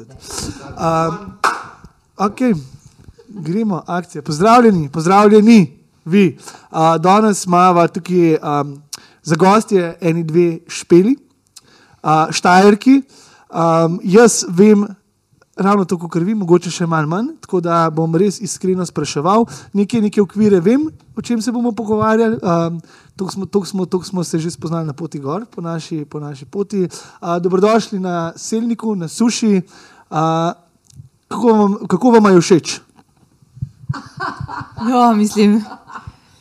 Um, okay. Gremo, akcija. Pozdravljeni, pozdravljeni, vi. Uh, danes imamo tukaj um, za gostje eni dve špeli, uh, štajerki. Um, jaz vem, ravno tako, kot vi, mogoče še malo manj, tako da bom res iskreno spraševal. Nekaj, nekaj okvire vem, o čem se bomo pogovarjali. Um, Tukaj smo, tuk smo, tuk smo se že spoznali na poti gor, po naši, po naši poti. Uh, dobrodošli na Selniku, na Suši. Uh, kako, vam, kako vam je všeč? Ja, mislim.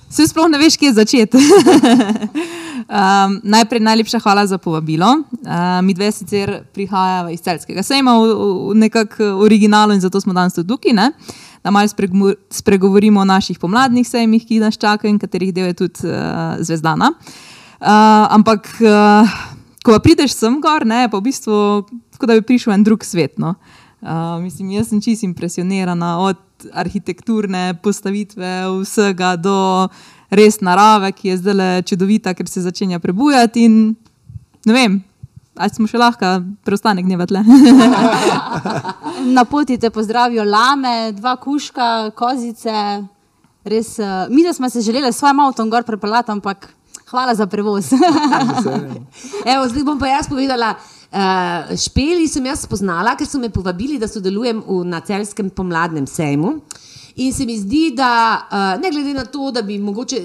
Se sploh ne veš, kje začeti. um, najprej najlepša hvala za povabilo. Uh, mi dve sicer prihajamo iz celskega sejma v, v nekakšnem originalu in zato smo danes tudi tukaj, ne? da malo spregovorimo o naših pomladnih sejmih, ki nas čakajo in katerih del je tudi uh, zvezdana. Uh, ampak, uh, ko prideš sem gor, ne, pa v bistvu kot da bi prišel en drug svet. No? Uh, mislim, jaz sem čisto impresionirana od arhitekturne postavitve, vsega do res narave, ki je zdaj čudovita, ker se začenja prebujati. In, ne vem, ali smo še lahko preostanek dneva tle. Na poti te pozdravijo lame, dva kuška, kozice. Res, uh, mi smo se želeli s svojim avtom gor prepeljati, ampak hvala za prevoz. Evo, zdaj bom pa jaz povedala. Uh, špeli sem jaz spoznala, ker so me povabili, da sodelujem v nacelskem pomladnem sejmu. In se mi zdi, da uh, ne glede na to, da bi mogoče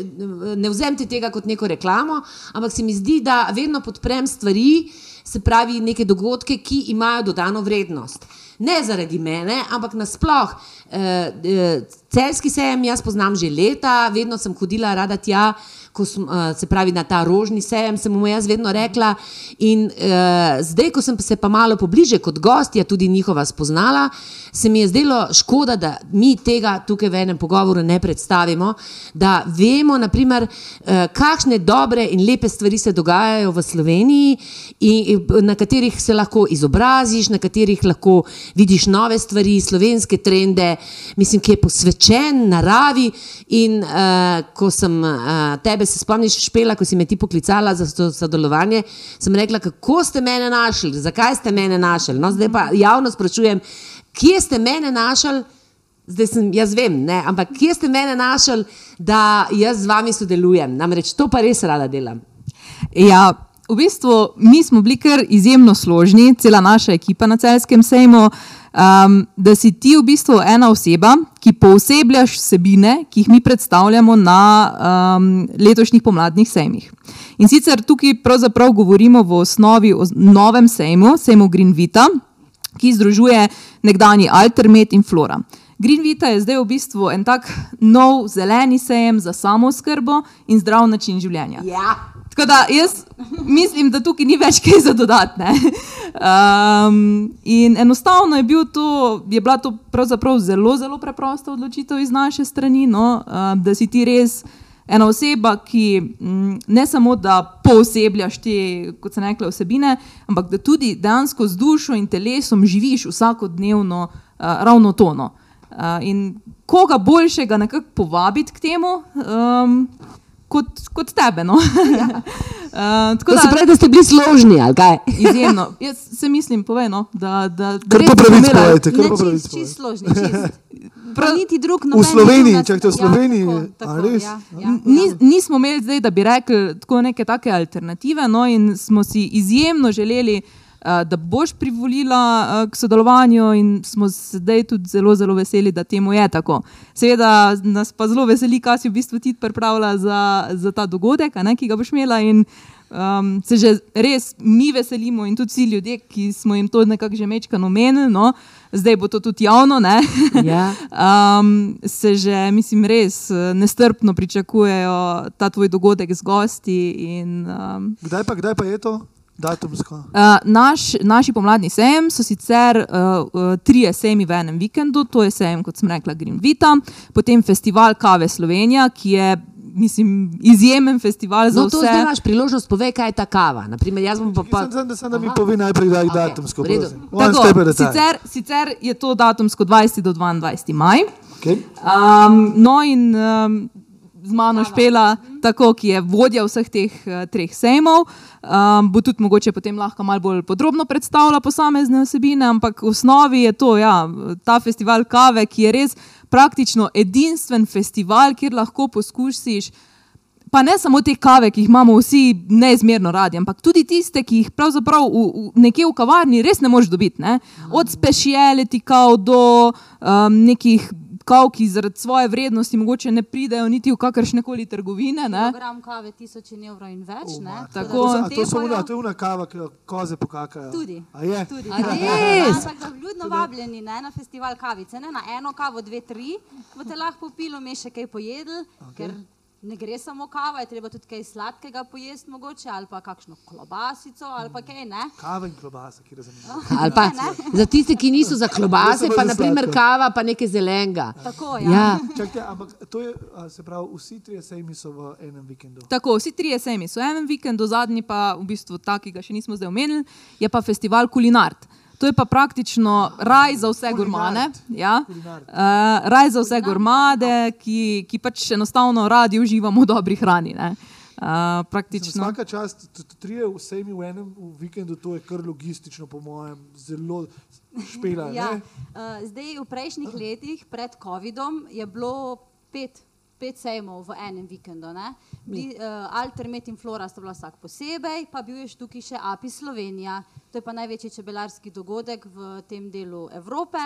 ne vzemte tega kot neko reklamo, ampak se mi zdi, da vedno podprem stvari, se pravi neke dogodke, ki imajo dodano vrednost. Ne zaradi mene, ampak nasploh. Uh, celski sejem jaz poznam že leta, vedno sem hodila rada tja sem, uh, se pravi na ta rožni sejem, sem mu jaz vedno rekla. In uh, zdaj, ko sem se pa malo pobliže kot gostja tudi njihova spoznala, se mi je zdelo škoda, da mi tega tukaj v enem pogovoru ne predstavimo, da vemo, naprimer, uh, kakšne dobre in lepe stvari se dogajajo v Sloveniji, in, in, na katerih se lahko izobraziš, na katerih lahko vidiš nove stvari, slovenske trende, mislim, ki je posvečen naravi. In uh, ko sem uh, tebe se spomniš, špela, ko si me ti poklicala za sodelovanje, sem rekla, kako ste mene našli, zakaj ste mene našli. No, zdaj pa javno sprašujem, kje ste mene našli, zdaj sem jaz vem, ne, ampak kje ste mene našli, da jaz z vami sodelujem. Namreč to pa res rada delam. Ja. V bistvu mi smo bili kar izjemno složni, cela naša ekipa na celskem sejmu. Um, da si ti v bistvu ena oseba, ki poosebljaš vsebine, ki jih mi predstavljamo na um, letošnjih pomladnih sejmih. In sicer tukaj pravzaprav govorimo v osnovi o novem sejmu, sejmu Green Vita, ki združuje nekdani Altermet in Flora. Green Vita je zdaj v bistvu en tak nov zeleni sejem za samo skrbo in zdrav način življenja. Ja. Tako da jaz mislim, da tukaj ni več kaj za dodatne. Um, in enostavno je, bil to, je bila to zelo, zelo preprosta odločitev iz naše strani, no, um, da si ti res ena oseba, ki m, mm, ne samo da poosebljaš te, kot se rekle, osebine, ampak da tudi dejansko z dušo in telesom živiš vsakodnevno uh, ravno tono. Uh, in koga boljšega nekako povabiti k temu? Um, kot, kot tebe. No? Ja. uh, tako da, se pravi, da ste bili složni, ali kaj? Izjemno. Jaz se mislim, poveno, da, da, da kar popravite, povejte, kar popravite. Čist, čist složni, čist. Niti drug v Sloveniji, če ste v Sloveniji, ja, tako, tako, ja, ja. Ni, nismo imeli zdaj, da bi rekli tako neke take alternative, no, in smo si izjemno želeli uh, da boš privolila eh, k sodelovanju, in smo zdaj tudi zelo, zelo veseli, da temu je tako. Seveda nas pa zelo veseli, kaj si v bistvu ti pripravlja za, za ta dogodek, ne, ki ga boš imela. In, um, se že res mi veselimo, in tudi vsi ljudje, ki smo jim to nekako že mečkano omenili. No, Zdaj bo to tudi javno. Ja. Um, se že, mislim, res eh, nestrpno pričakujejo ta tvoj dogodek z gosti. In, um, kdaj, pa, kdaj pa je to? Datumsko. Uh, naš, naši pomladni sejem so sicer uh, uh, tri sejmi v enem vikendu, to je sejem, kot sem rekla, Green Vita, potem festival Kave Slovenija, ki je. Mislim, izjemen festival za no, vse. Zdaj imaš priložnost, povej, kaj je ta kava. Naprimer, jaz bom pa pa... Sem, sem, da mi povej najprej, da je okay. datumsko. Tako, sicer, sicer je to datumsko 20 do 22 maj. Okay. Um, no, in um, z mano špela, tako, ki je vodja vseh teh uh, treh sejmov. Um, bo tudi mogoče potem lahko malo bolj podrobno predstavila posamezne vsebine, ampak v osnovi je to ja, ta festival kave, ki je res praktično edinstven festival, kjer lahko poskusiš. Pa ne samo te kave, ki jih imamo vsi neizmerno radi, ampak tudi tiste, ki jih pravzaprav v, v, nekje v kavarni res ne moreš dobiti. Ne? Od speciality kav do um, nekih kav, ki zaradi svoje vrednosti mogoče ne pridejo niti v kakršne koli trgovine. Ne? Program kave 1000 evrov in več. ne. Oh, Tako. Tako da to so to je una kava, ki jo koze pokakajo. Tudi. A je? Tudi. A res? Ampak da vljudno vabljeni ne, na festival kavice, ne, na eno kavo, dve, tri, boste lahko popili, me še kaj pojedli, okay. ker ne gre samo kava, je treba tudi kaj sladkega pojesti mogoče, ali pa kakšno klobasico, ali pa kaj ne. Kava in klobasa, ki je zanimiva. Ali pa Ne, za tiste, ki niso za klobase, pa naprimer kava, pa nekaj zelenega. Tako, ja. Ja. Čakajte, ampak to je, se pravi, vsi trije sejmi so v enem vikendu. Tako, vsi trije sejmi so en vikend, zadnji pa v bistvu ta, ki ga še nismo zdaj omenili, je pa festival Kulinart. To je pa praktično raj za vse gurmane. Ja. Uh, raj za vse gurmade, ki, ki pač enostavno radi uživamo v dobri hrani. ne. Uh, praktično. Vsaka čast, trije vsemi v enem v vikendu, to je kar logistično, po mojem, zelo špela. Ja, ne? uh, zdaj, v prejšnjih letih, pred COVID-om, je bilo pet, pet sejmov v enem vikendu. ne. Bili, uh, Altermet in Flora sta bila vsak posebej, pa bil je tukaj še API Slovenija, to je pa največji čebelarski dogodek v tem delu Evrope.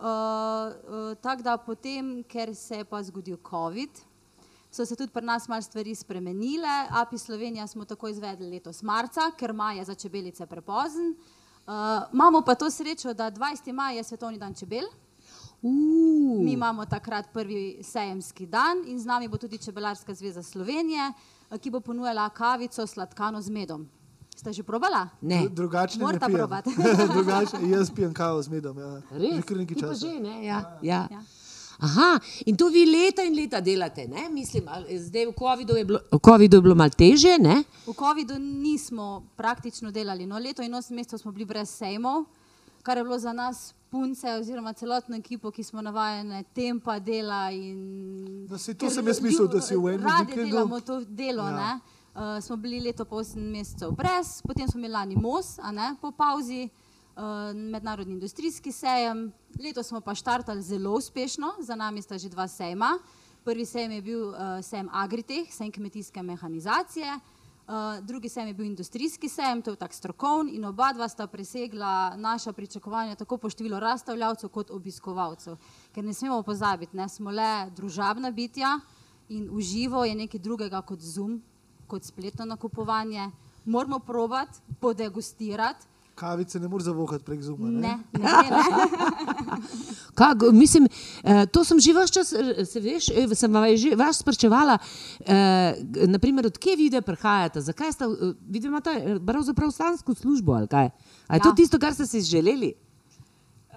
Uh, uh, Tako da potem, ker se je pa zgodil COVID, so se tudi pri nas malo stvari spremenile. API Slovenija smo tako izvedli letos marca, ker maj je za čebelice prepozen. Uh, imamo pa to srečo, da 20. maj je svetovni dan čebel. Uh, Mi imamo takrat prvi sejemski dan in z nami bo tudi Čebelarska zveza Slovenije, ki bo ponujala kavico sladkano z medom. Ste že probala? ne. Dru- Drugačne ne Morata pijem. probati. Drugačne, jaz pijem kavo z medom. Ja. Res? Že nekaj časa. že, ne? Ja, ja. Ja. Aha, in to vi leta in leta delate, ne? Mislim, zdaj v COVID-u je bilo, COVID je bilo malo teže, ne? V COVID-u nismo praktično delali. No, leto in osem mesecev smo bili brez sejmov, kar je bilo za nas punce oziroma celotno ekipo, ki smo navajene tempa dela. In, No, saj to sem jaz mislil, da si v enem Radi vikendu- delamo to delo. Ja. Ja. Uh, smo bili leto pa 8 mesecev brez, potem smo imeli lani MOS, ne, po pauzi, uh, mednarodni industrijski sejem. Leto smo pa štartali zelo uspešno, za nami sta že dva sejma. Prvi sejem je bil uh, sejem Agritech, sejem kmetijske mehanizacije, uh, drugi sejem je bil industrijski sejem, to je tak strokovn in oba dva sta presegla naša pričakovanja tako po številu razstavljavcev kot obiskovalcev. Ker ne smemo pozabiti, ne smo le družabna bitja in uživo je nekaj drugega kot Zoom, kot spletno nakupovanje. Moramo probati, podegustirati. Kavice ne moreš zavohati prek zuma. Ne, Ne? ne, ne. Kak, mislim, eh, to sem že vaš čas, se veš, eh, sem vas že vas spraševala, eh, naprimer, odkje vide prihajate, zakaj ste, eh, vidite, imate pravzaprav slansko službo ali kaj? A je to Ja. tisto, kar ste si želeli?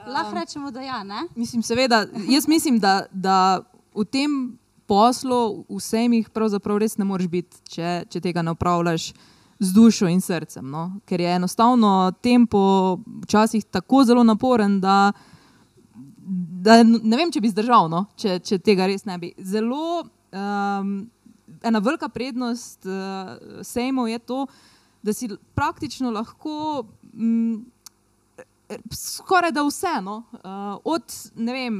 Lahko rečemo, da ja, ne. Mislim, seveda, jaz mislim, da, da v tem poslu vsem pravzaprav res ne moreš biti, če, če tega ne upravljaš z dušo in srcem. No? Ker je enostavno tempo včasih tako zelo naporen, da, da ne vem, če bi zdržal, no? če, če tega res ne bi. Zelo um, ena velika prednost uh, sejmov je to, da si praktično lahko. Mm, skoraj da vse, no? uh, od vem,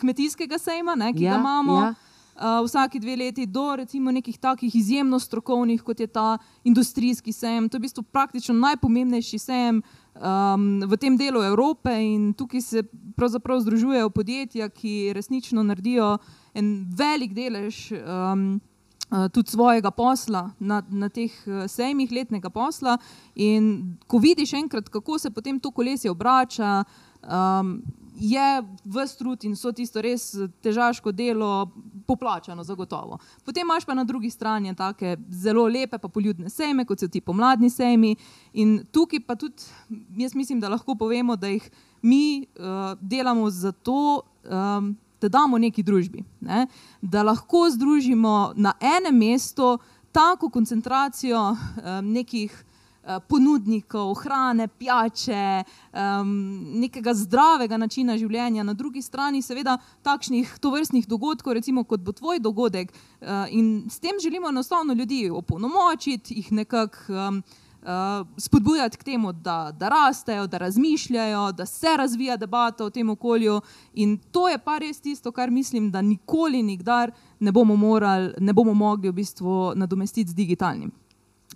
kmetijskega sejma, ne, ki Ja, ga imamo. ja. Uh, vsaki dve leti do recimo nekih takih izjemno strokovnih, kot je ta industrijski sejem. To je v bistvu praktično najpomembnejši sejem um, v tem delu Evrope in tukaj se pravzaprav združujejo podjetja, ki resnično naredijo en velik delež um, tudi svojega posla na, na teh uh, sejmih, letnega posla. In ko vidiš enkrat, kako se potem to kolesje obrača, um, je v strud in so tisto res težaško delo poplačano, zagotovo. Potem imaš pa na drugi strani take zelo lepe, pa poljudne sejme, kot so ti pomladni sejmi. In tukaj pa tudi, jaz mislim, da lahko povemo, da jih mi uh, delamo zato, um, da damo neki družbi. Ne? Da lahko združimo na enem mestu tako koncentracijo um, nekih ponudnikov hrane, pijače, um, nekega zdravega načina življenja, na drugi strani, seveda, takšnih tovrstnih dogodkov, recimo kot bo tvoj dogodek. Uh, in s tem želimo enostavno ljudi opolnomočiti, jih nekako. Um, Uh, spodbujati k temu, da, da rastejo, da razmišljajo, da se razvija debata v tem okolju. In to je pa res tisto, kar mislim, da nikoli, nikdar ne bomo, morali, ne bomo mogli v bistvu nadomestiti z digitalnim.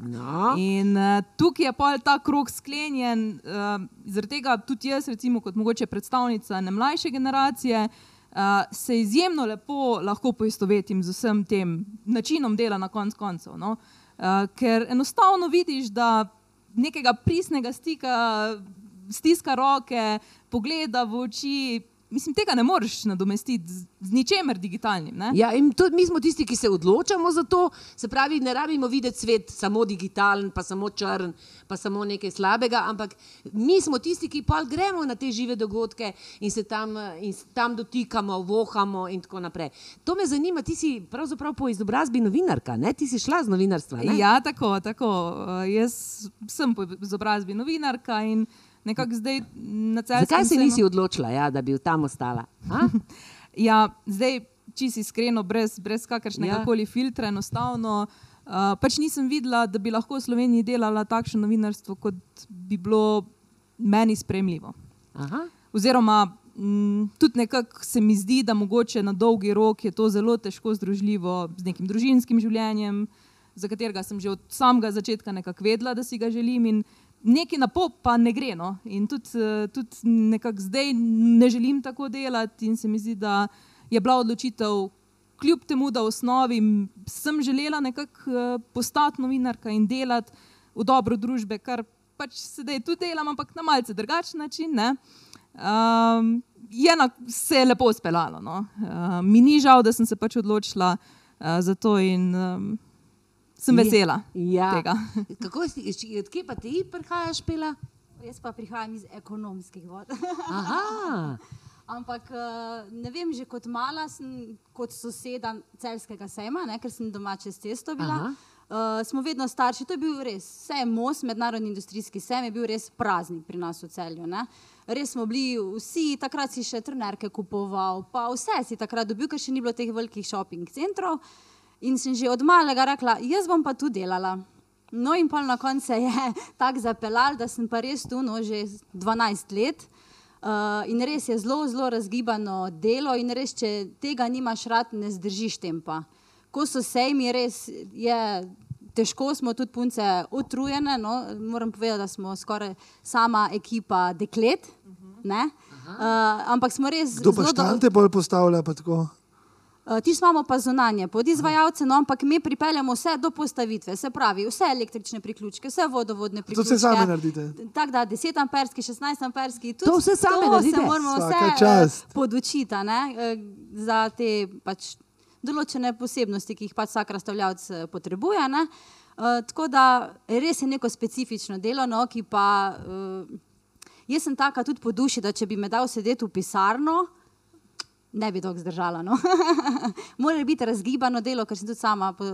No. In uh, tukaj je pa ta krok sklenjen, uh, zaradi tega tudi jaz, recimo, kot mogoče predstavnica ne mlajše generacije, uh, se izjemno lepo lahko poistovetim z vsem tem načinom dela na konc koncev. No? Uh, ker enostavno vidiš, da nekega pristnega stika, stiska roke, pogleda v oči. Mislim, tega ne moreš nadomestiti z, z ničemer digitalnim. Ne? Ja, in to, mi smo tisti, ki se odločamo za to, se pravi, ne rabimo videti svet samo digitalen, pa samo črn, pa samo nekaj slabega, ampak mi smo tisti, ki pa gremo na te žive dogodke in se tam, in se tam dotikamo, vohamo in tako naprej. To me zanima, ti si pravzaprav po izobrazbi novinarka, ne? ti si šla z novinarstva. Ne? Ja, tako, tako. Uh, jaz sem po izobrazbi novinarka in nekako zdaj na celem. Zakaj se nisi odločila, ja, da bi tam ostala? Ja, zdaj, čisto iskreno, brez, brez kakršnega Ja. koli filtra, enostavno. Uh, pač nisem videla, da bi lahko v Sloveniji delala takšno novinarstvo, kot bi bilo meni spremljivo. Aha. Oziroma, m, tudi nekako se mi zdi, da mogoče na dolgi rok je to zelo težko združljivo z nekim družinskim življenjem, za katerega sem že od samega začetka nekako vedela, da si ga želim. In neki na pop pa ne gre. No? In tudi, eh, tudi nekako zdaj ne želim tako delati, in se mi zdi, da je bila odločitev. Kljub temu, da v osnovi sem želela nekako eh, postati novinarka in delati v dobro družbe, kar pač sedaj tudi delam, ampak na malce drugačen način, ne, um, je na, se je lepo speljalo. No. Uh, mi ni žal, da sem se pač odločila uh, za to in um, sem vesela Ja. tega. Kako si, odkje pa ti prihajaš, pela? Jaz pa prihajam iz ekonomskih vod. Aha. Ampak eh, ne vem, že kot mala sem kot soseda celskega sejma, ne, ker sem doma čez cesto bila. Uh, smo vedno starši, to je bil res, vse je most, mednarodni industrijski sejem je bil res praznik pri nas v celju. Ne. Res smo bili vsi, takrat si še trenerke kupoval, pa vse si takrat dobil, ker še ni bilo teh velikih shopping centrov. In sem že od malega rekla, jaz bom pa tu delala. No, in pa na koncu se je tako zapeljal, da sem pa res tu, no, že 12 let. Uh, in res je zelo, zelo razgibano delo, in res, če tega nimaš rad, ne zdržiš tempa. Ko so sejmi, res je težko, smo tudi punce utrujene. No? Moram povedati, da smo skoraj sama ekipa deklet. ne. Uh, ampak smo res Kdo pa štante bolj postavlja? pa tako? Uh, Ti imamo pa zunanje podizvajalce, no, ampak mi pripeljamo vse do postavitve, se pravi, vse električne priključke, vse vodovodne To priključke. vse sami naredite. Tako da 10 amperski, 16 amperski, tudi To vse sami to naredite? se moramo vse uh, podučiti eh, za te pač, določene posebnosti, ki jih pač vsak razstavljalec eh, potrebuje. Ne. Uh, tako da res je neko specifično delo, no, ki pa. Uh, jaz sem taka tudi po duši, da če bi me dal sedeti v pisarno, ne bi dolgo zdržala. No. Mora biti razgibano delo, ker sem tudi sama po,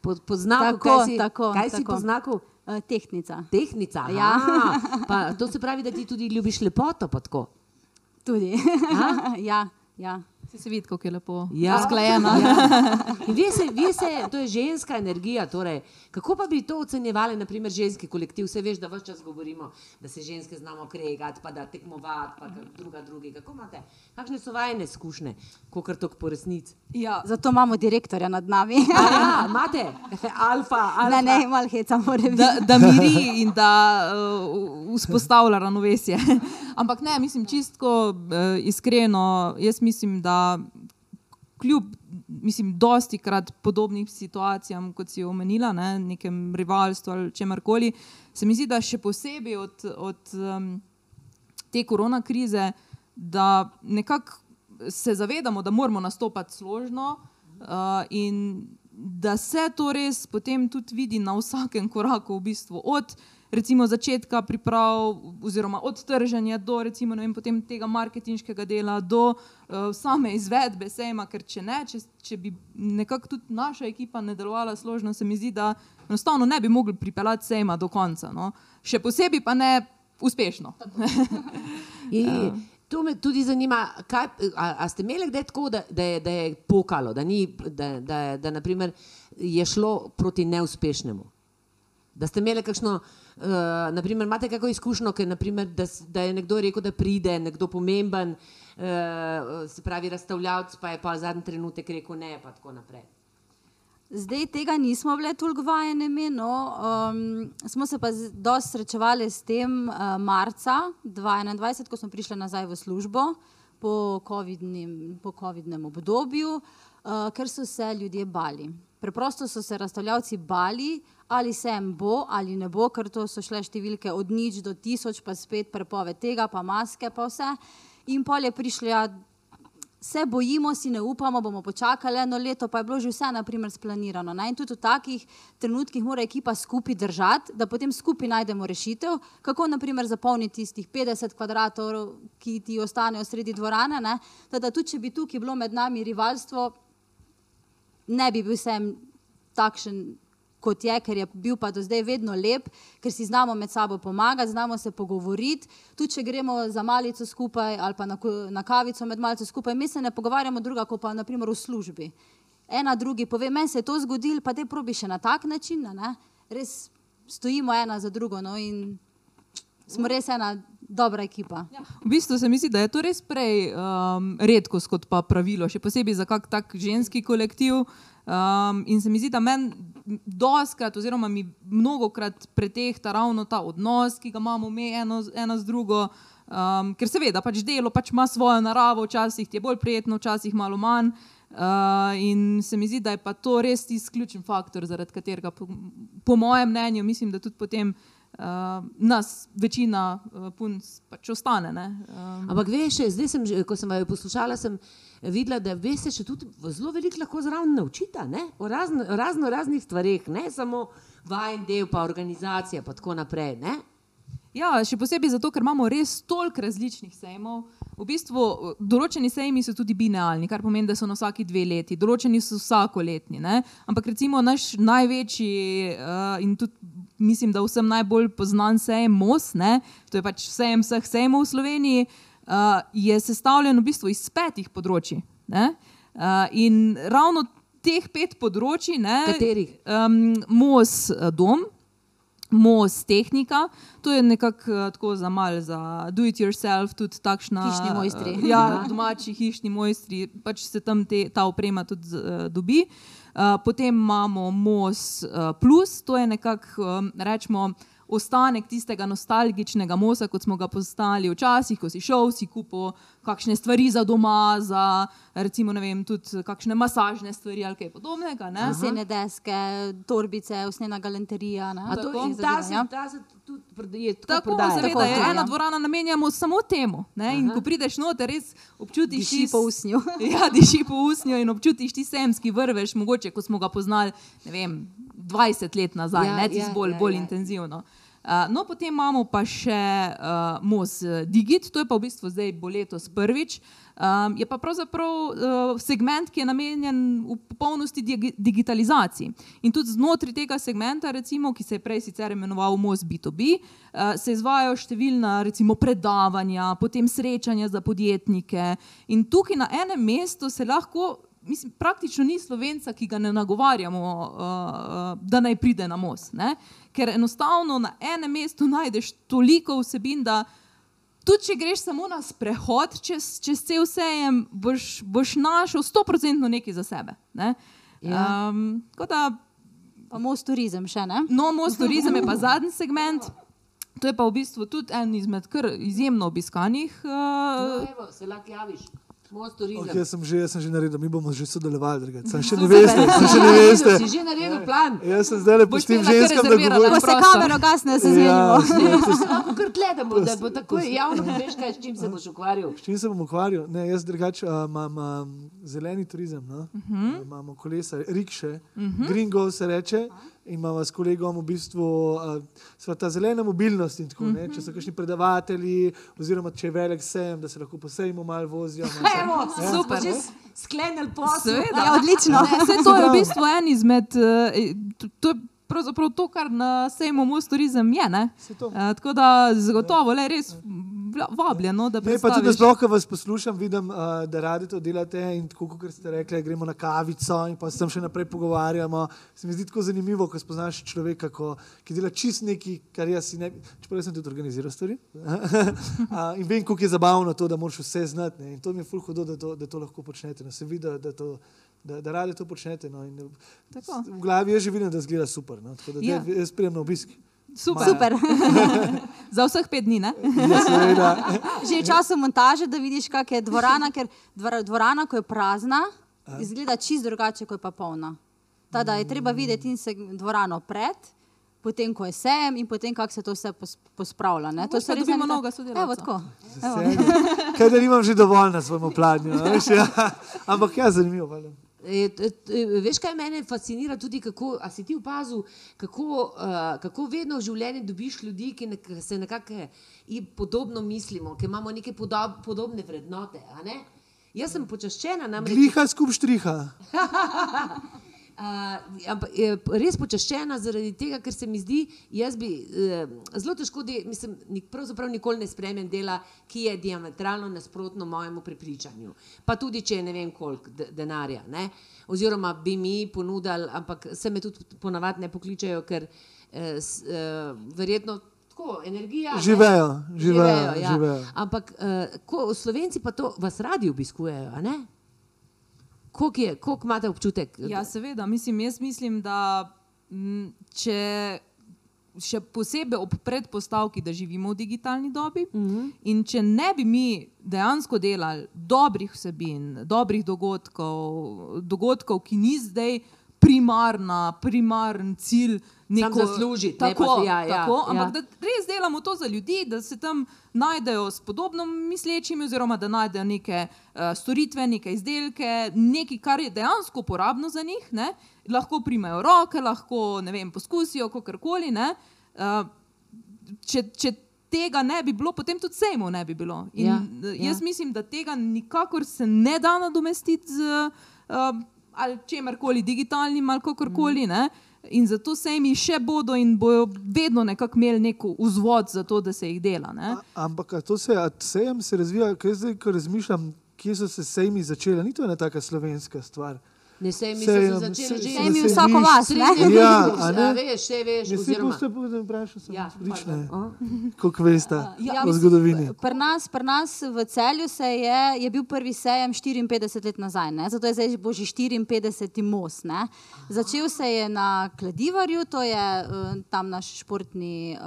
Po, po znaku, Tako, kaj si, tako, kaj si tako. po znaku? uh, tehnica. Tehnica. Ja. aha. Pa, to se pravi, da ti tudi ljubiš lepoto. Tudi. ja, ja. Se, se vidi, kako je lepo Ja. usklajena. Ja. In ve se, ve se, to je ženska energija. Torej, kako pa bi to ocenjevali, naprimer, ženski kolektiv? Vse veš, da vse čas govorimo, da se ženske znamo kregati, pa da tekmovati, pa druga drugi. Kako imate? Kakšne so vajne izkušnje, kot to po resnici? Ja, Zato imamo direktorja nad nami. A ja, imate, alfa, alfa. ne, ne, malo heca mora biti. da, da miri in da uh, vzpostavlja ravnovesje. Ampak ne, mislim čistko uh, iskreno. Jaz mislim, da kljub, mislim, dosti krat podobnim situacijam, kot si omenila, ne, nekem rivalstvu ali čemarkoli, se mi zdi, da še posebej od, od um, te korona krize, da nekako se zavedamo, da moramo nastopati složno uh, in da se to res potem tudi vidi na vsakem koraku, v bistvu od recimo začetka priprav, oziroma od trženja do recimo, vem, potem tega marketinškega dela, do uh, same izvedbe sejma, ker če ne, če, če bi nekako tudi naša ekipa ne delovala složno, se mi zdi, da enostavno ne bi mogli pripeljati sejma do konca. No. Še posebej pa ne uspešno. Je, to me tudi zanima, kaj, a, a ste imeli kdaj tako, da, da, je, da je pokalo, da, ni, da, da, da naprimer, je šlo proti neuspešnemu? Da ste imeli kakšno, uh, naprimer, imate kakšno izkušnjo, ker, naprimer, da, da je nekdo rekel, da pride, nekdo pomemben, uh, se pravi, razstavljavc, pa je pa zadnji trenutek rekel ne, pa tako naprej. Zdaj tega nismo bile toliko vajene, no. um, smo se pa dosti srečevali s tem uh, marca 2021, ko smo prišli nazaj v službo po COVID-nim, po COVID-nem obdobju, uh, ker so se ljudje bali. Preprosto so se razstavljavci bali, ali se jim bo ali ne bo, ker to so šle številke od nič do tisoč, pa spet prepoved tega, pa maske, pa vse. In pol je prišla se bojimo, si ne upamo, bomo počakali eno leto, pa je bilo že vse naprimer splanirano. Ne? In tudi v takih trenutkih mora ekipa skupaj držati, da potem skupaj najdemo rešitev, kako naprimer zapolniti tistih 50 kvadratov, ki ti ostanejo sredi dvorane. ne. Teda tudi, če bi tukaj bilo med nami rivalstvo, ne bi bil vsem takšen, kot je, ker je bil pa do zdaj vedno lep, ker si znamo med sabo pomagati, znamo se pogovoriti. Tudi če gremo za malico skupaj ali pa na, na kavico med malico skupaj, mi se ne pogovarjamo druga, kot pa naprimer v službi. Ena drugi pove, meni se je to zgodilo, pa te probi še na tak način. Ne? Res stojimo ena za drugo no? in smo res ena dobra ekipa. Ja, v bistvu se mi zdi, da je to res prej um, redkost kot pa pravilo, še posebej za kak tak ženski kolektiv. Um, in se mi zdi, da meni doskrat, oziroma mi mnogokrat pretehta ravno ta odnos, ki ga imamo mi eno, ena z drugo. Um, ker seveda pač delo pač ima svojo naravo, včasih ti je bolj prijetno, včasih malo manj. Uh, in se mi zdi, da je pa to res tisti ključen faktor, zaradi katerega, po, po mojem mnenju, mislim, da tudi potem uh, nas večina uh, punc pač ostane. ne. Um, Ampak veš, zdaj sem, ko sem vaju poslušala, sem videla, da veste še tudi zelo veliko lahko zraven naučita, ne? o razno, razno raznih stvareh, ne samo vajen del, pa organizacija, pa tako naprej. Ne? Ja, še posebej zato, ker imamo res toliko različnih sejmov. V bistvu določeni sejmi so tudi binealni, kar pomeni, da so na vsaki dve leti, določeni so vsakoletni. Ne? Ampak recimo naš največji uh, in tudi mislim, da vsem najbolj znan sejem MOS, ne? to je pač sejem vseh sejmov v Sloveniji, uh, je sestavljen v bistvu iz petih področji. ne. Uh, in ravno teh pet področji, ne, Katerih? Um, MOS eh, dom, MOS tehnika, to je nekako tako za mal, za do it yourself, tudi takšna. Hišni mojstri. Ja, domači hišni mojstri, pač se tam te, ta oprema tudi uh, dobi. Uh, potem imamo MOS uh, plus, to je nekako, um, rečemo, ostanek tistega nostalgičnega mosa, kot smo ga poznali včasih, ko si šel, si kupil kakšne stvari za doma, za recimo, ne vem, tudi kakšne masažne stvari ali kaj podobnega. Ne? Lesene deske, torbice, usnjena galanterija. to, Tako. ta se, Ja. ta se tudi prodaje, tako, Tako, prodaja. seveda, Tako, je ja. ena dvorana namenjamo samo temu. Ne? In Aha. ko prideš noter, res občutiš Diši po usnju. ja, diši po usnju in občutiš ti semski vrvež, mogoče ko smo ga poznali, ne vem, 20 let nazaj, Ja, ja, ne tisti ja, bolj, ja, bolj ja. intenzivno. Uh, no, potem imamo pa še uh, MOS Digit, to je pa v bistvu zdaj bo letos prvič. Um, je pa pravzaprav uh, segment, ki je namenjen v popolnosti digi digitalizaciji. In tudi znotraj tega segmenta, recimo, ki se je prej sicer imenoval MOS B2B, uh, se izvajajo številna recimo, predavanja, potem srečanja za podjetnike. In tukaj na enem mestu se lahko. Mislim, praktično ni slovenca, ki ga ne nagovarjamo, uh, da naj pride na most. Ne? Ker enostavno na enem mestu najdeš toliko vsebin, da tudi če greš samo na sprehod čez, čez cel sejem, boš, boš našel 100% nekaj za sebe. Ne? Ja. Um, da Pa most turizem še ne. No, most turizem je pa zadnji segment. To je pa v bistvu tudi en izmed kar izjemno obiskanih. No, Uh, evo, se lahko javiš. Most turizem. Okay, jaz, sem že, jaz sem že naredil, mi bomo že sodelovali, drugače. Sam še ne veste, sam še ne veste. Si že naredil plan. Jaz sem zdaj le kar ženskam, da govorijo. Ko se kamero gasne, se Ja, zmenimo. Lahko kar gledamo, da bo tako javno poveš, kaj, s čim se boš ukvarjal. S čim se bom ukvarjal? Ne, jaz drugače uh, imam um, zeleni turizem, no? uh -huh. uh, imamo kolesa, rikše, uh -huh. gringo se reče. in imamo s kolegom v bistvu uh, ta zelena mobilnost. Tako, ne, če so kakšni predavatelji, oziroma če je velik sejem, da se lahko posejmo malo vozijo. Evo, Ja. super, že sklenili posel. Ja, odlično. Vse to je v bistvu en izmed, eh, to- je pravzaprav to, kar na sejmu Most turizem je. ne. Eh, Tako da zagotovo le res vla- vabljeno, da Ne, pa tudi, sploh, ko vas poslušam, vidim, uh, da radi to delate in tako, kot ste rekli, gremo na kavico in pa se tam še naprej pogovarjamo. Se mi zdi tako zanimivo, ko spoznaš človeka, ko, ki dela čist nekaj, kar jaz si ne bi. Čeprav sem tudi organiziral stvari. uh, in vem, kako je zabavno to, da moraš vse znati. Ne? In to mi je ful hudo, da to, da to lahko počnete. No, se vidi, da, to- da, da radi to počnete. No? In, v glavi je že vidim, da zgleda super. No? Tako da Ja. ja. jaz prijem na obisk. Super. Super. Za vseh pet dni. Ne? Ja. Že v času montaže, da vidiš, kak je dvorana, ker dvora- dvorana, ko je prazna, izgleda čist drugače, kot je pa polna. Tada je treba videti in se dvorano pred, potem ko je sejem in potem kako se to vse pos- pospravlja. ne. To so res ta- novega sodelavca. Evo, tako. Evo. Kaj da nimam že dovolj na svojem veš, Ja. Ampak ja, zanimivo. valjda. E, t- Veš, kaj mene fascinira tudi, kako si ti opazil, kako, uh, kako vedno v življenju dobiš ljudi, ki nek, se nekako podobno mislimo, ki imamo neke podob, podobne vrednote. ne? Jaz sem počaščena, namreč. Gliha skup štriha. Uh, res počaščena zaradi tega, ker se mi zdi, jaz bi uh, zelo težko, de, mislim, nik, pravzaprav nikoli ne spremem dela, ki je diametralno nasprotno mojemu prepričanju. Pa tudi, če je ne vem koliko de, denarja. Ne? Oziroma bi mi ponudili, ampak se me tudi ponavadi ne pokličejo, ker uh, s, uh, verjetno. Tako, energija, ne? Živejo, živejo, ja. živejo. Ampak uh, ko, Slovenci pa to vas radi obiskujejo, ne? Koliko imate občutek? Ja, seveda. Mislim, jaz mislim, da m, če še posebej ob predpostavki, da živimo v digitalni dobi, mm -hmm. in če ne bi mi dejansko delali dobrih vsebin, dobrih dogodkov, dogodkov ki ni zdaj primarna, primaren cilj. Neko, zaslužiti, ne tako, pa se- ja, ja, tako, ja. ampak da res delamo to za ljudi, da se tam najdejo s podobno mislečimi, oziroma da najdejo neke uh, storitve, neke izdelke, nekaj, kar je dejansko uporabno za njih. Ne? Lahko primejo roke, lahko ne vem, poskusijo kakorkoli. ne. Uh, če, če tega ne bi bilo, potem tudi sejmov ne bi bilo. In Ja, ja, ja. jaz mislim, da tega nikakor se ne da nadomestiti z uh, ali čemerkoli digitalnim ali kakorkoli. Mm. In zato sejmi še bodo in bojo vedno nekako imeli nek vzvod za to, da se jih dela. Ne? A- Ampak to se, sejem se razvija, ker zdaj, ko razmišljam, kje so se sejmi začeli. Ni to ena taka slovenska stvar. Ne, sej mi Sejem, so začeli se- že se- se vsako vas, ne? Ja, a ne? a veš, vse veš. Ne se oziroma- puste, da vprašam, sem Ja, odlične, pardon. koliko veste Ja, o mislim, zgodovini. Pri nas, pri nas v celju se je, je bil prvi sejem 54 let nazaj, ne? zato je zdaj bo že 54. most. Ne? Začel se je na Kladivarju, to je uh, tam naš športni uh,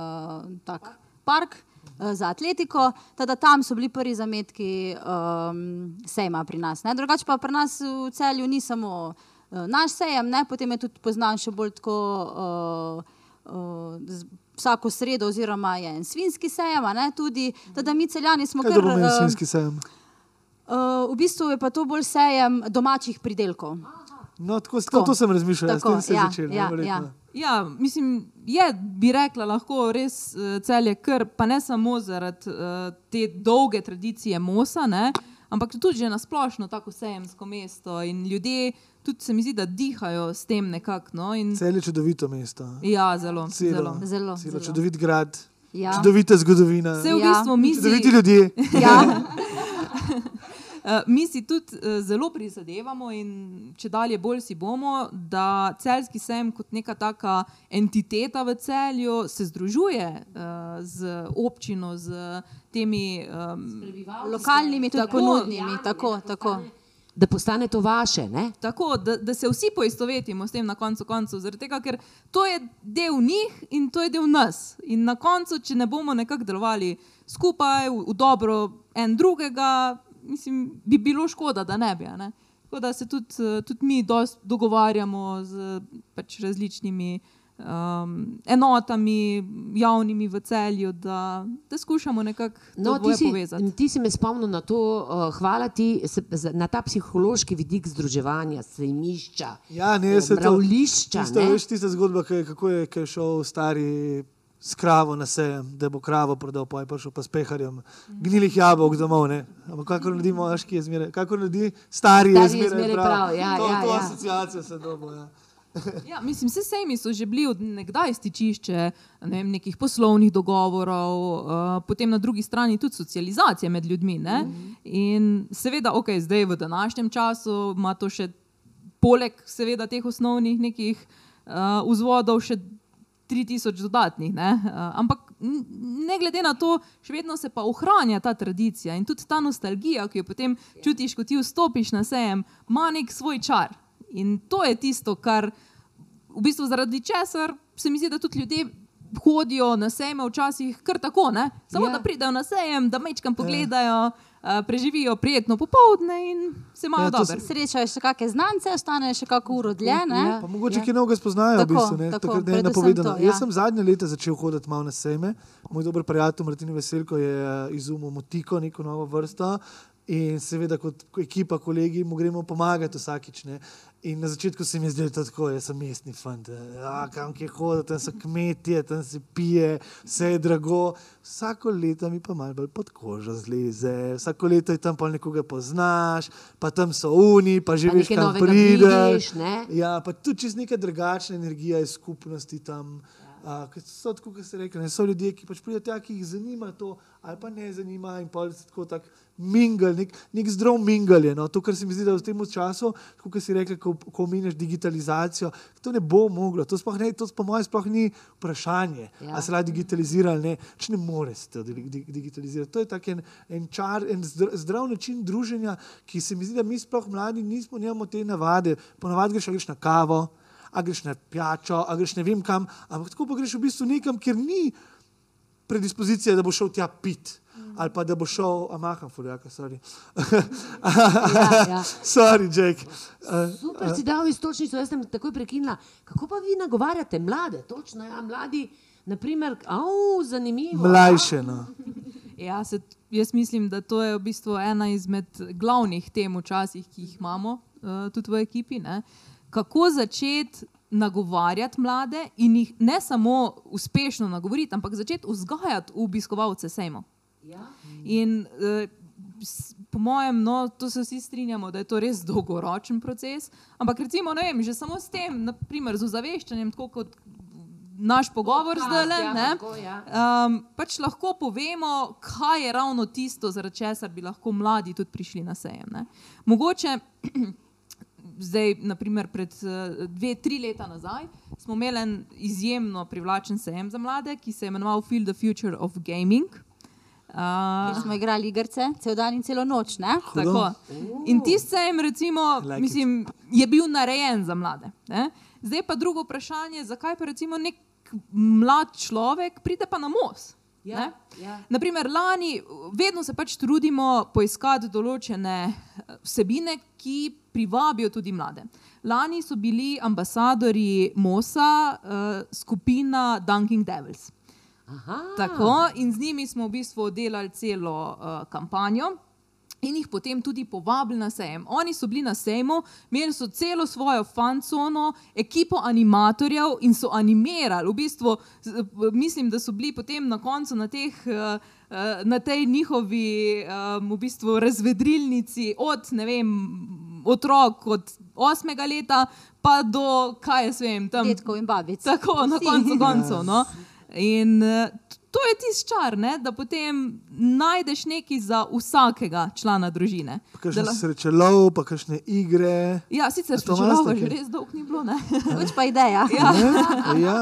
tak, park. eh, Za atletiko, teda tam so bili prvi zametki um, sejma pri nas. ne. Drugače pa pri nas v celju ni samo uh, naš sejem, ne? potem je tudi poznan še bolj tako uh, uh, vsako sredo, oziroma je en svinski sejem, tudi, da mi celjani smo Kaj kar. pomeni eh, svinski sejem? Uh, v bistvu je pa to bolj sejem domačih pridelkov. No, tako, Tako. tako. To sem razmišljal, s Tako, tem se je ja, začelo. ja, ja. Ja, mislim, je, bi rekla, lahko res uh, celje kar, pa ne samo zaradi uh, te dolge tradicije Mosa, ne, ampak tudi že nasplošno tako sejemsko mesto in ljudje tudi se mi zdi, da dihajo s tem nekako. No, in- Celje je čudovito mesto. ja, zelo. Celo, zelo. Zelo, celo zelo. čudovit grad, Ja. čudovita zgodovina, Se v Ja. bistvu mi si, čudoviti ljudje. Ja. Uh, mi si tudi uh, zelo prizadevamo in če dalje bolj si bomo, da celski sejem kot neka taka entiteta v celju se združuje uh, z občino, z temi. Um, Lokalnimi Tako, ponudnimi, tako, tako. Da postane to vaše, ne? Tako, da, da se vsi poistovetimo s tem na koncu koncev, zaradi tega, ker to je del njih in to je del nas. In na koncu, če ne bomo nekako delovali skupaj, v, v dobro en drugega, mislim, bi bilo škoda, da ne bi. a Ne? Tako da se tudi, eh, tudi mi dogovarjamo z pač različnimi. Um, enotami, javnimi v celju, da, da skušamo nekako No, to ti, si, povezati. ti si me spomnil na to, uh, hvala ti se, na ta psihološki vidik združevanja, sejmišča, Ja, ne, se to. mravljišča. Tisto, ne? veš, tista zgodba, ki je, kako je, je šel stari s kravo na sejem, da bo kravo prodal, pa je prišel pa s peharjem, gnilih jabolk domov. Ne? Ampak kako naredimo, veš, ki je zmeraj, kako naredi stari, je zmeraj zmeraj prav. prav, ja, to, ja, to ja. asociacijo sem dobil. Ja. Ja, mislim, vse sejmi so že bili od nekdaj stičišče ne vem, nekih poslovnih dogovorov, uh, potem na drugi strani tudi socializacije med ljudmi. Ne? In seveda, ok, zdaj v današnjem času ima to še poleg seveda teh osnovnih nekih uh, vzvodov še 3000 dodatnih. Ne? Uh, ampak ne glede na to, še vedno se pa ohranja ta tradicija in tudi ta nostalgija, ki jo potem čutiš, ko ti vstopiš na sejem, ima nek svoj čar. In to je tisto, kar v bistvu zaradi česar se mi zdi, da tudi ljudje. Hodijo na sejme včasih kar tako, ne? samo Ja. ja. da pridejo na sejem, da mečkam pogledajo, ja. Preživijo prijetno popoldne in se imajo Ja, dobro. se- Srečajo še kakšne znance, ostanejo še kako uro dlje. ne? Ja. Pa mogoče Ja. ki novega spoznajo, Tako, v bistvu, ne, tako, tako, ne napovedano. to, ja. Jaz sem zadnje leta začel hoditi malo na sejme. Moj dober prijatelj Martin Veselko je eh, izumil motiko, neko novo vrsto. In seveda, kot ko ekipa, kolegi, mu gremo pomagati vsakič. Ne. In na začetku se mi je zdelo tako, jaz sem mestni fant, ja, kam kje hodi, tam so kmetje, tam se pije, vse je drago. Vsako leto mi pa malo bolj pod kožo zleze, vsako leto je tam pa nekoga poznaš, pa tam so uni, pa že Pa veš, kam prideš. vidiš, ne? Ja, pa tudi čez neka drugačna energija je skupnosti tam. Uh, so tako, kot ste rekli, ne, so ljudje, ki pač pridejo tja, ki jih zanima to, ali pa ne zanima, in pa se tako tak mingel, nek, nek zdrav mingel je. No. To, kar se mi zdi, da v tem času, kot si rekli, ko, ko omenjaš digitalizacijo, to ne bo moglo. To, sploh ne, to po mojem sploh ni vprašanje, Ja. ali se lahko digitalizira ali ne. Če ne more se to di- di- digitalizirati. To je tak en, en čar, en zdr- zdrav način druženja, ki se mi zdi, da mi sploh mladi nismo, nimamo te navade. Ponavadi greš, greš na kavo, a greš na pijačo, a greš ne vem kam, ampak tako pa greš v bistvu nekam, kjer ni predispozicija, da bo šel tja pit. Ali pa da bo šel, a maham, fuljaka, sorry. Ja, ja. sorry, Jake. Uh, Super si dal istočnico, jaz sem takoj prekinila. Kako pa vi nagovarjate mlade? Točno, ja, mladi, naprimer, au, zanimivo. mlajše. No. Ja, se, jaz mislim, da to je v bistvu ena izmed glavnih tem včasih, ki jih imamo uh, tudi v ekipi. Ne? Kako začeti nagovarjati mlade in jih ne samo uspešno nagovoriti, ampak začeti vzgajati obiskovalce sejmo. Ja. In s- po mojem, no, to se vsi strinjamo, da je to res dolgoročen proces. Ampak recimo, ne vem, že samo s tem, naprimer z ozaveščanjem, tako kot naš pogovor Podcast, zdaj le. ja, ne, tako, ja. Um, pač lahko povemo, kaj je ravno tisto, zaradi česar bi lahko mladi tudi prišli na sejem. Ne. Mogoče zdaj, naprimer, pred eh, dve, tri leta nazaj, smo imeli en izjemno privlačen sejem za mlade, ki se je imenoval Feel the Future of Gaming. Uh, Kjer smo igrali igrice, cel dan in celo noč. Ne? Tako. In tisti sejem, recimo, like mislim, je bil narejen za mlade. Ne? Zdaj pa drugo vprašanje, zakaj pa recimo nek mlad človek pride pa na most? Ja, ne? ja. Naprimer, lani vedno se pač trudimo poiskati določene eh, vsebine, ki privabijo tudi mlade. Lani so bili ambasadori MOSA uh, skupina Dunking Devils. Aha. Tako, in z njimi smo v bistvu delali celo uh, kampanjo. In jih potem tudi povabili na sejem. Oni so bili na sejmu, imeli so celo svojo fancono, ekipo animatorjev in so animirali. V bistvu, mislim, da so bili potem na koncu na, teh, eh, eh, na tej njihovi um, v bistvu razvedrilnici od ne vem, otrok od osmega leta pa do kaj jaz vem, tam Detkov in babic. Tako, na koncu koncev. No? In eh, to je tisti čar, ne? da potem najdeš nekaj za vsakega člana družine. Kakšne la- srečelov, pa kakšne igre. Ja, sicer A to čelova imate že res dolgo ni bilo. Ne? Pač pa ideja. Ja. Ne? Ja,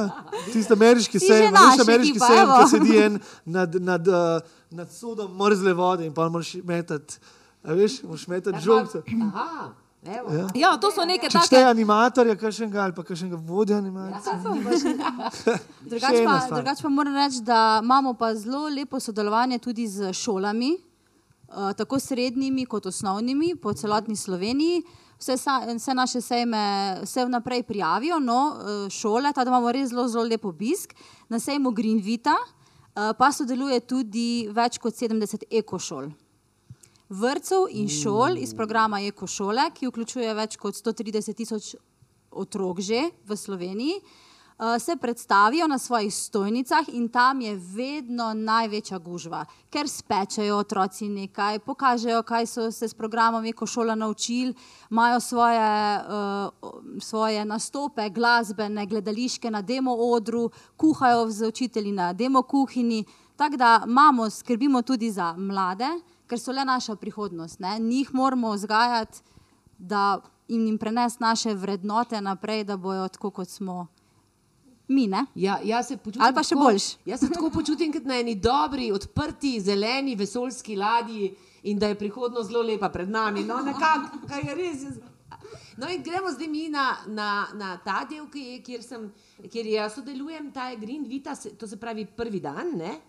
tisti ameriški že sejem, veš, ameriški ekipa, sejem, ki sedi en nad, nad, uh, nad sodom mrzle vode in pa moraš metati, veš, moraš metati. Aha, evo. Ja. ja, to so neke Če take. šteje animatorja, kakšnega ali pa kakšnega vodja animacije. Drugače Še ena pa, stvar. drugač pa moram reči, da imamo pa zelo lepo sodelovanje tudi z šolami. uh, tako srednjimi kot osnovnimi po celotni Sloveniji. Vse, sa, vse naše sejme se vnaprej prijavijo, no, uh, šole, tako da imamo res zelo, zelo lep obisk. Na sejmu Greenvita uh, pa sodeluje tudi več kot 70 ekošol. Vrtcev in šol iz programa Ekošole, ki vključuje več kot 130 tisoč otrok že v Sloveniji, uh, se predstavijo na svojih stojnicah in tam je vedno največja gužva, ker spečejo otroci nekaj, pokažejo, kaj so se s programom Ekošola naučili, imajo svoje, uh, svoje nastope, glasbene, gledališke na demo odru, kuhajo z učitelji na demo kuhinji. Tako da imamo, skrbimo tudi za mlade, ker so le naša prihodnost. Ne? Njih moramo vzgajati, da jim, jim prenesti naše vrednote naprej, da bojo tako, kot smo mi. Ne? Ja, jaz se počutim Ali pa še boljše. Jaz se tako počutim kot na eni dobri, odprti, zeleni, vesoljski ladji in da je prihodnost zelo lepa pred nami. No, nekako, kaj je res. No, in gremo zdaj mi na, na, na ta del, kjer, sem, kjer jaz sodelujem, ta je Green Vita, to se pravi prvi dan. Ne?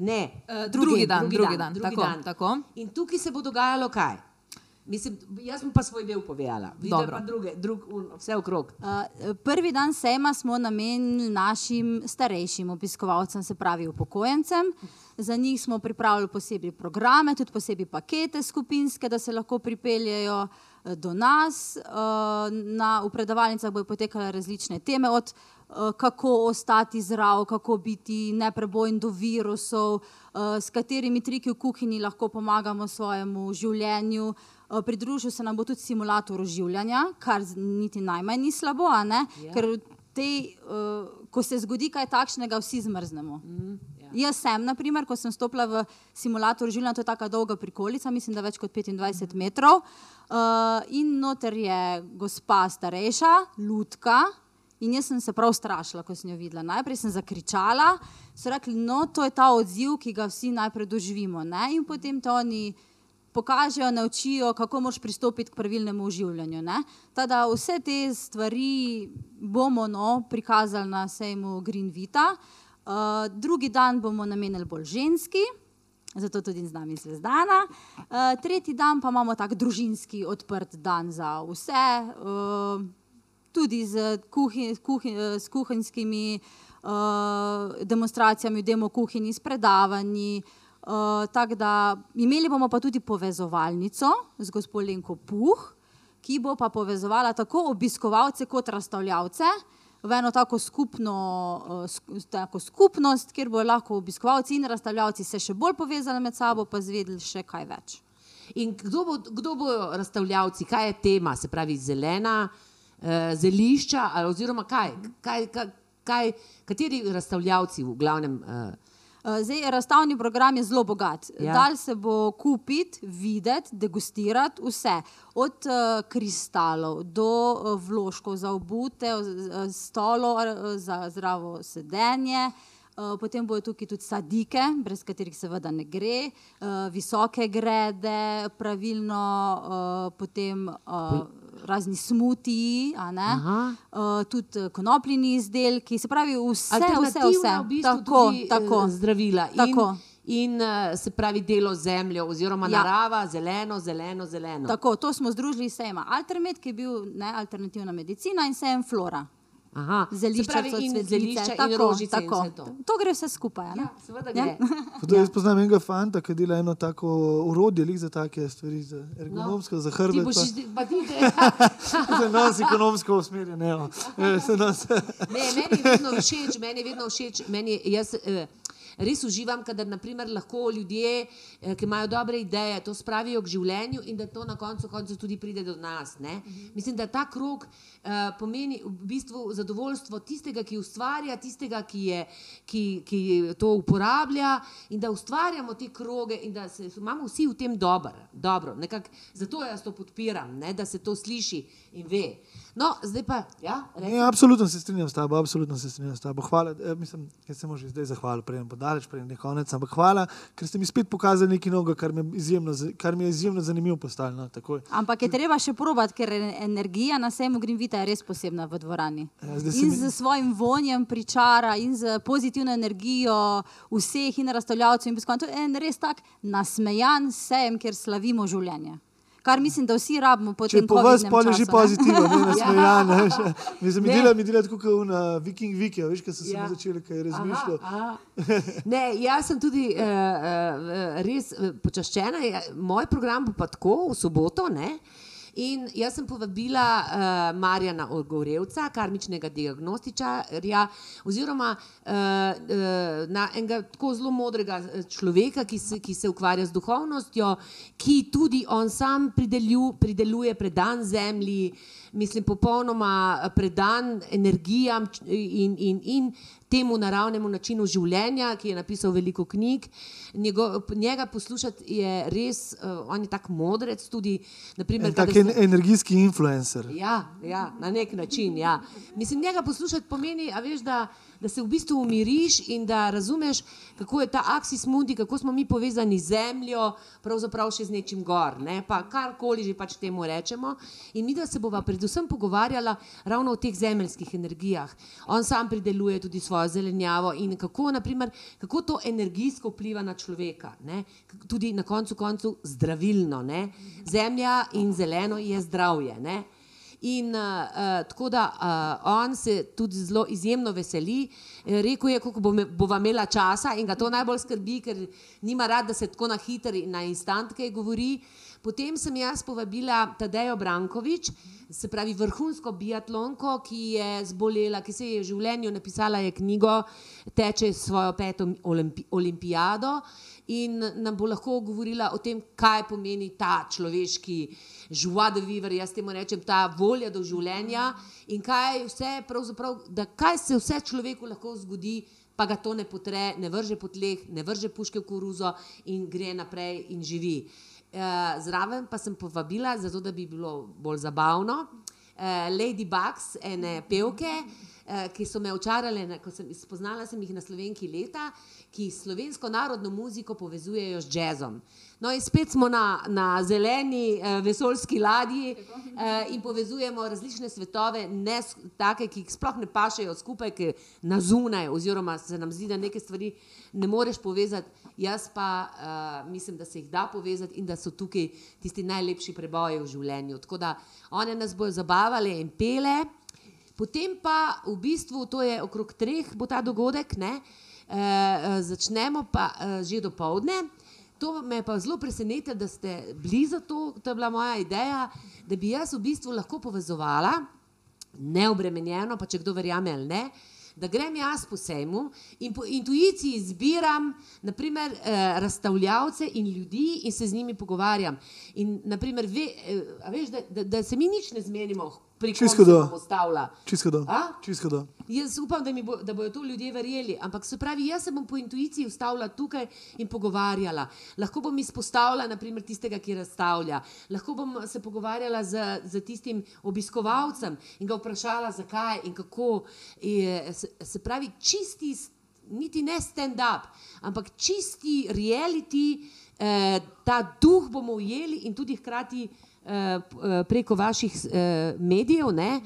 Ne, Eh, drugi dan, drugi dan, tako, tako. In tukaj se bo dogajalo kaj? Mislim, jaz sem pa svoj del povedala, videla Dobro. pa druge, drug, un, vse okrog. Uh, prvi dan sejma smo namenili našim starejšim obiskovalcem, se pravi upokojencem. Za njih smo pripravili posebej programe, tudi posebej pakete skupinske, da se lahko pripeljejo eh, do nas. Uh, na, v predavalnicah bodo potekale različne teme, od uh, kako ostati zdrav, kako biti neprebojen do virusov, uh, s katerimi triki v kuhinji lahko pomagamo svojemu življenju. Uh, Pridružil se nam bo tudi simulator oživljanja, kar niti najmanj ni slabo, a ne? Ja. ker tej, ko se zgodi kaj takšnega, vsi zmrznemo. Mm, ja. Jaz sem, na primer, ko sem stopila v simulator življenja, to je tako dolga prikolica, mislim, da več kot 25 metrov. Uh, in noter je gospa starejša, lutka. In jaz sem se prav strašila, ko sem jo videla. Najprej sem zakričala, so rekli, no, to je ta odziv, ki ga vsi najprej doživimo. Ne? In potem to oni pokažejo, naučijo, kako moš pristopiti k pravilnemu oživljanju. ne. Tada vse te stvari bomo no, prikazali na sejmu Green Vita. Uh, drugi dan bomo namenili bolj ženski, zato tudi z nami zvezdana. Uh, tretji dan pa imamo tak družinski odprt dan za vse, uh, tudi z, kuhi, kuhi, eh, s kuhinjskimi uh, demonstracijami, demo kuhinji, s predavanji. Uh, tako da imeli bomo pa tudi povezovalnico z gospod Lenko Puh, ki bo pa povezovala tako obiskovalce kot razstavljavce v eno tako, skupno, uh, sk- tako skupnost, kjer bodo lahko obiskovalci in razstavljavci se še bolj povezali med sabo, pa zvedeli še kaj več. In kdo bo, kdo bo razstavljavci, kaj je tema, se pravi zelena, eh, zelišča, ali oziroma kaj, kaj, kaj, kaj, kateri razstavljavci v glavnem. Eh, Uh, Zdaj, razstavni program je zelo bogat. Ja. Dal se bo kupiti, videti, degustirati vse. Od uh, kristalov do uh, vložkov za obute, uh, stolov uh, za zdravo sedenje. Uh, potem bodo tukaj tudi sadike, brez katerih seveda ne gre, uh, visoke grede, pravilno uh, potem uh, razni smutiji, Aha. uh, tudi konopljini izdelki, se pravi vse, vse, vse. v bistvu tako, eh, tako. zdravila in, Tako. in eh, se pravi delo z zemljo oziroma Ja. narava, zeleno, zeleno, zeleno. Tako, to smo združili s sejma Altermed, ki je bil ne, alternativna medicina in sejem Flora. Aha, Zelišča, pravi in zelišča in rožice in vse to. to gre vse skupaj. Ja, seveda Ja. gre. Zato jaz poznam enega fanta, ki dela eno tako urodje za take stvari, za ergonomsko, no, za Ti hrbet. boš, Pa, izde- pa ti te, za nas ekonomsko usmerjen. evo. Se nas- Ne, meni je vedno všeč, meni je vedno všeč. Meni, je- jaz, eh, Res uživam, kadar naprimer, lahko ljudje, eh, ki imajo dobre ideje, to spravijo k življenju in da to na koncu, koncu tudi pride do nas. Ne? Mislim, da ta krog eh, pomeni v bistvu zadovoljstvo tistega, ki ustvarja, tistega, ki, je, ki, ki to uporablja in da ustvarjamo te kroge in da se, imamo vsi v tem dober, dobro. Nekak, zato jaz to podpiram, ne? da se to sliši in ve. No, zdaj pa, ja, Ne, absolutno se strinjam s tabo, absolutno se strinjam s tabo. Hvala, eh, mislim, jaz se mu že zdaj zahvalil, preden podaljšam. daleč prej, ne konec. Ampak hvala, ker ste mi spet pokazali nekaj novega, kar, me izjemno kar mi je izjemno zanimivo postalo. No, takoj. Ampak je treba še probati, ker en- energija na sejmu Greenvita je res posebna v dvorani. Ja, In mi- z svojim vonjem pričara, in z pozitivno energijo vseh in razstavljavcev. In biskvan. to je en res tak nasmejan sejem, kjer slavimo življenje. Kar mislim, da vsi rabimo po tem pol je že času, ne. pozitivno, ne nasmejan. ne. Mi se mi dela, mi dela tako kot na Viking Wiki, veš, kaj so se Ja. mi začeli, kaj aha. Ne, jaz sem tudi uh, uh, res uh, počaščena. Ja, Moj program bo pa tako v soboto. Ne? In jaz sem povabila uh, Marjana Ogorevca, karmičnega diagnostičarja, oziroma uh, uh, na enega tako zelo modrega človeka, ki se, ki se ukvarja z duhovnostjo, ki tudi on sam pridelju, prideluje predan zemlji, mislim, popolnoma predan energijam in, in, in temu naravnemu načinu življenja, ki je napisal veliko knjig. Njego, njega poslušati je res, uh, on je tak modrec tudi. Naprimer, En tak en, se- energijski influencer. Ja, ja, na nek način. Ja. Mislim, njega poslušati pomeni, veš, da, da se v bistvu umiriš in da razumeš, kako je ta aksis mundi, kako smo mi povezani z zemljo, pravzaprav še z nečim gor, ne? pa karkoli že pač temu rečemo. In mi, da se bova predvsem pogovarjala ravno o teh zemeljskih energijah. On sam prideluje tudi svojo zelenjavo in kako, naprimer, kako to energijsko vpliva na človeka. Ne? Tudi na koncu koncu zdravilno. Ne? Zemlja in zeleno je zdravje. Ne? In uh, uh, tako da uh, on se tudi zelo izjemno veseli. Rekel je, kako bo me- bova imela časa in ga to najbolj skrbi, ker nima rad, da se tako na hiter in na instant kaj govori. Potem sem jaz povabila Tadejo Brankovič, se pravi vrhunsko biatlonko, ki je zbolela, ki se je v življenju napisala je knjigo, teče svojo peto olimpi olimpijado in nam bo lahko govorila o tem, kaj pomeni ta človeški joie de vivre, jaz temu rečem, ta volja do življenja in kaj, vse, da kaj se vse človeku lahko zgodi, pa ga to ne potre, ne vrže po tleh, ne vrže puške v koruzo in gre naprej in živi. Eh, Zraven pa sem povabila, zato da bi bilo bolj zabavno, eh, Lady Bugs, ene pevke, eh, ki so me očarale, ko sem spoznala sem jih na slovenki leta, ki slovensko narodno muziko povezujejo z jazzom. No in spet smo na, na zeleni eh, vesoljski ladji eh, in povezujemo različne svetove, ne take, ki jih sploh ne pašejo skupaj, ki na zunaj, oziroma se nam zdi, da neke stvari ne moreš povezati. Jaz pa uh, mislim, da se jih da povezati in da so tukaj tisti najlepši preboji v življenju. Tako da one nas bodo zabavale in pele. Potem pa v bistvu, to je okrog treh, bo ta dogodek, ne, e, začnemo pa e, že do povdne. To me je pa zelo presenetilo, da ste bili za to, to je bila moja ideja, da bi jaz v bistvu lahko povezovala, neobremenjeno, pa če kdo verjame ali ne, da grem jaz po sejmu in po intuiciji izbiram naprimer, eh, razstavljavce in ljudi in se z njimi pogovarjam. In naprimer, ve, eh, veš, da, da, da se mi nič ne zmenimo, Čisto stavila. Čisto do. A? Čisto do. Jaz upam, da, mi bo, da bodo to ljudje verjeli, ampak se pravi, jaz se bom po intuiciji ustavila tukaj in pogovarjala. Lahko bom izpostavila naprimer, tistega, ki razstavlja, lahko bom se pogovarjala z, z tistim obiskovalcem in ga vprašala, zakaj in kako. Je, se, se pravi, čisti, niti ne stand-up, ampak čisti reality, eh, ta duh bomo ujeli in tudi hkrati. Eh, eh, Preko vaših eh, medijev ne,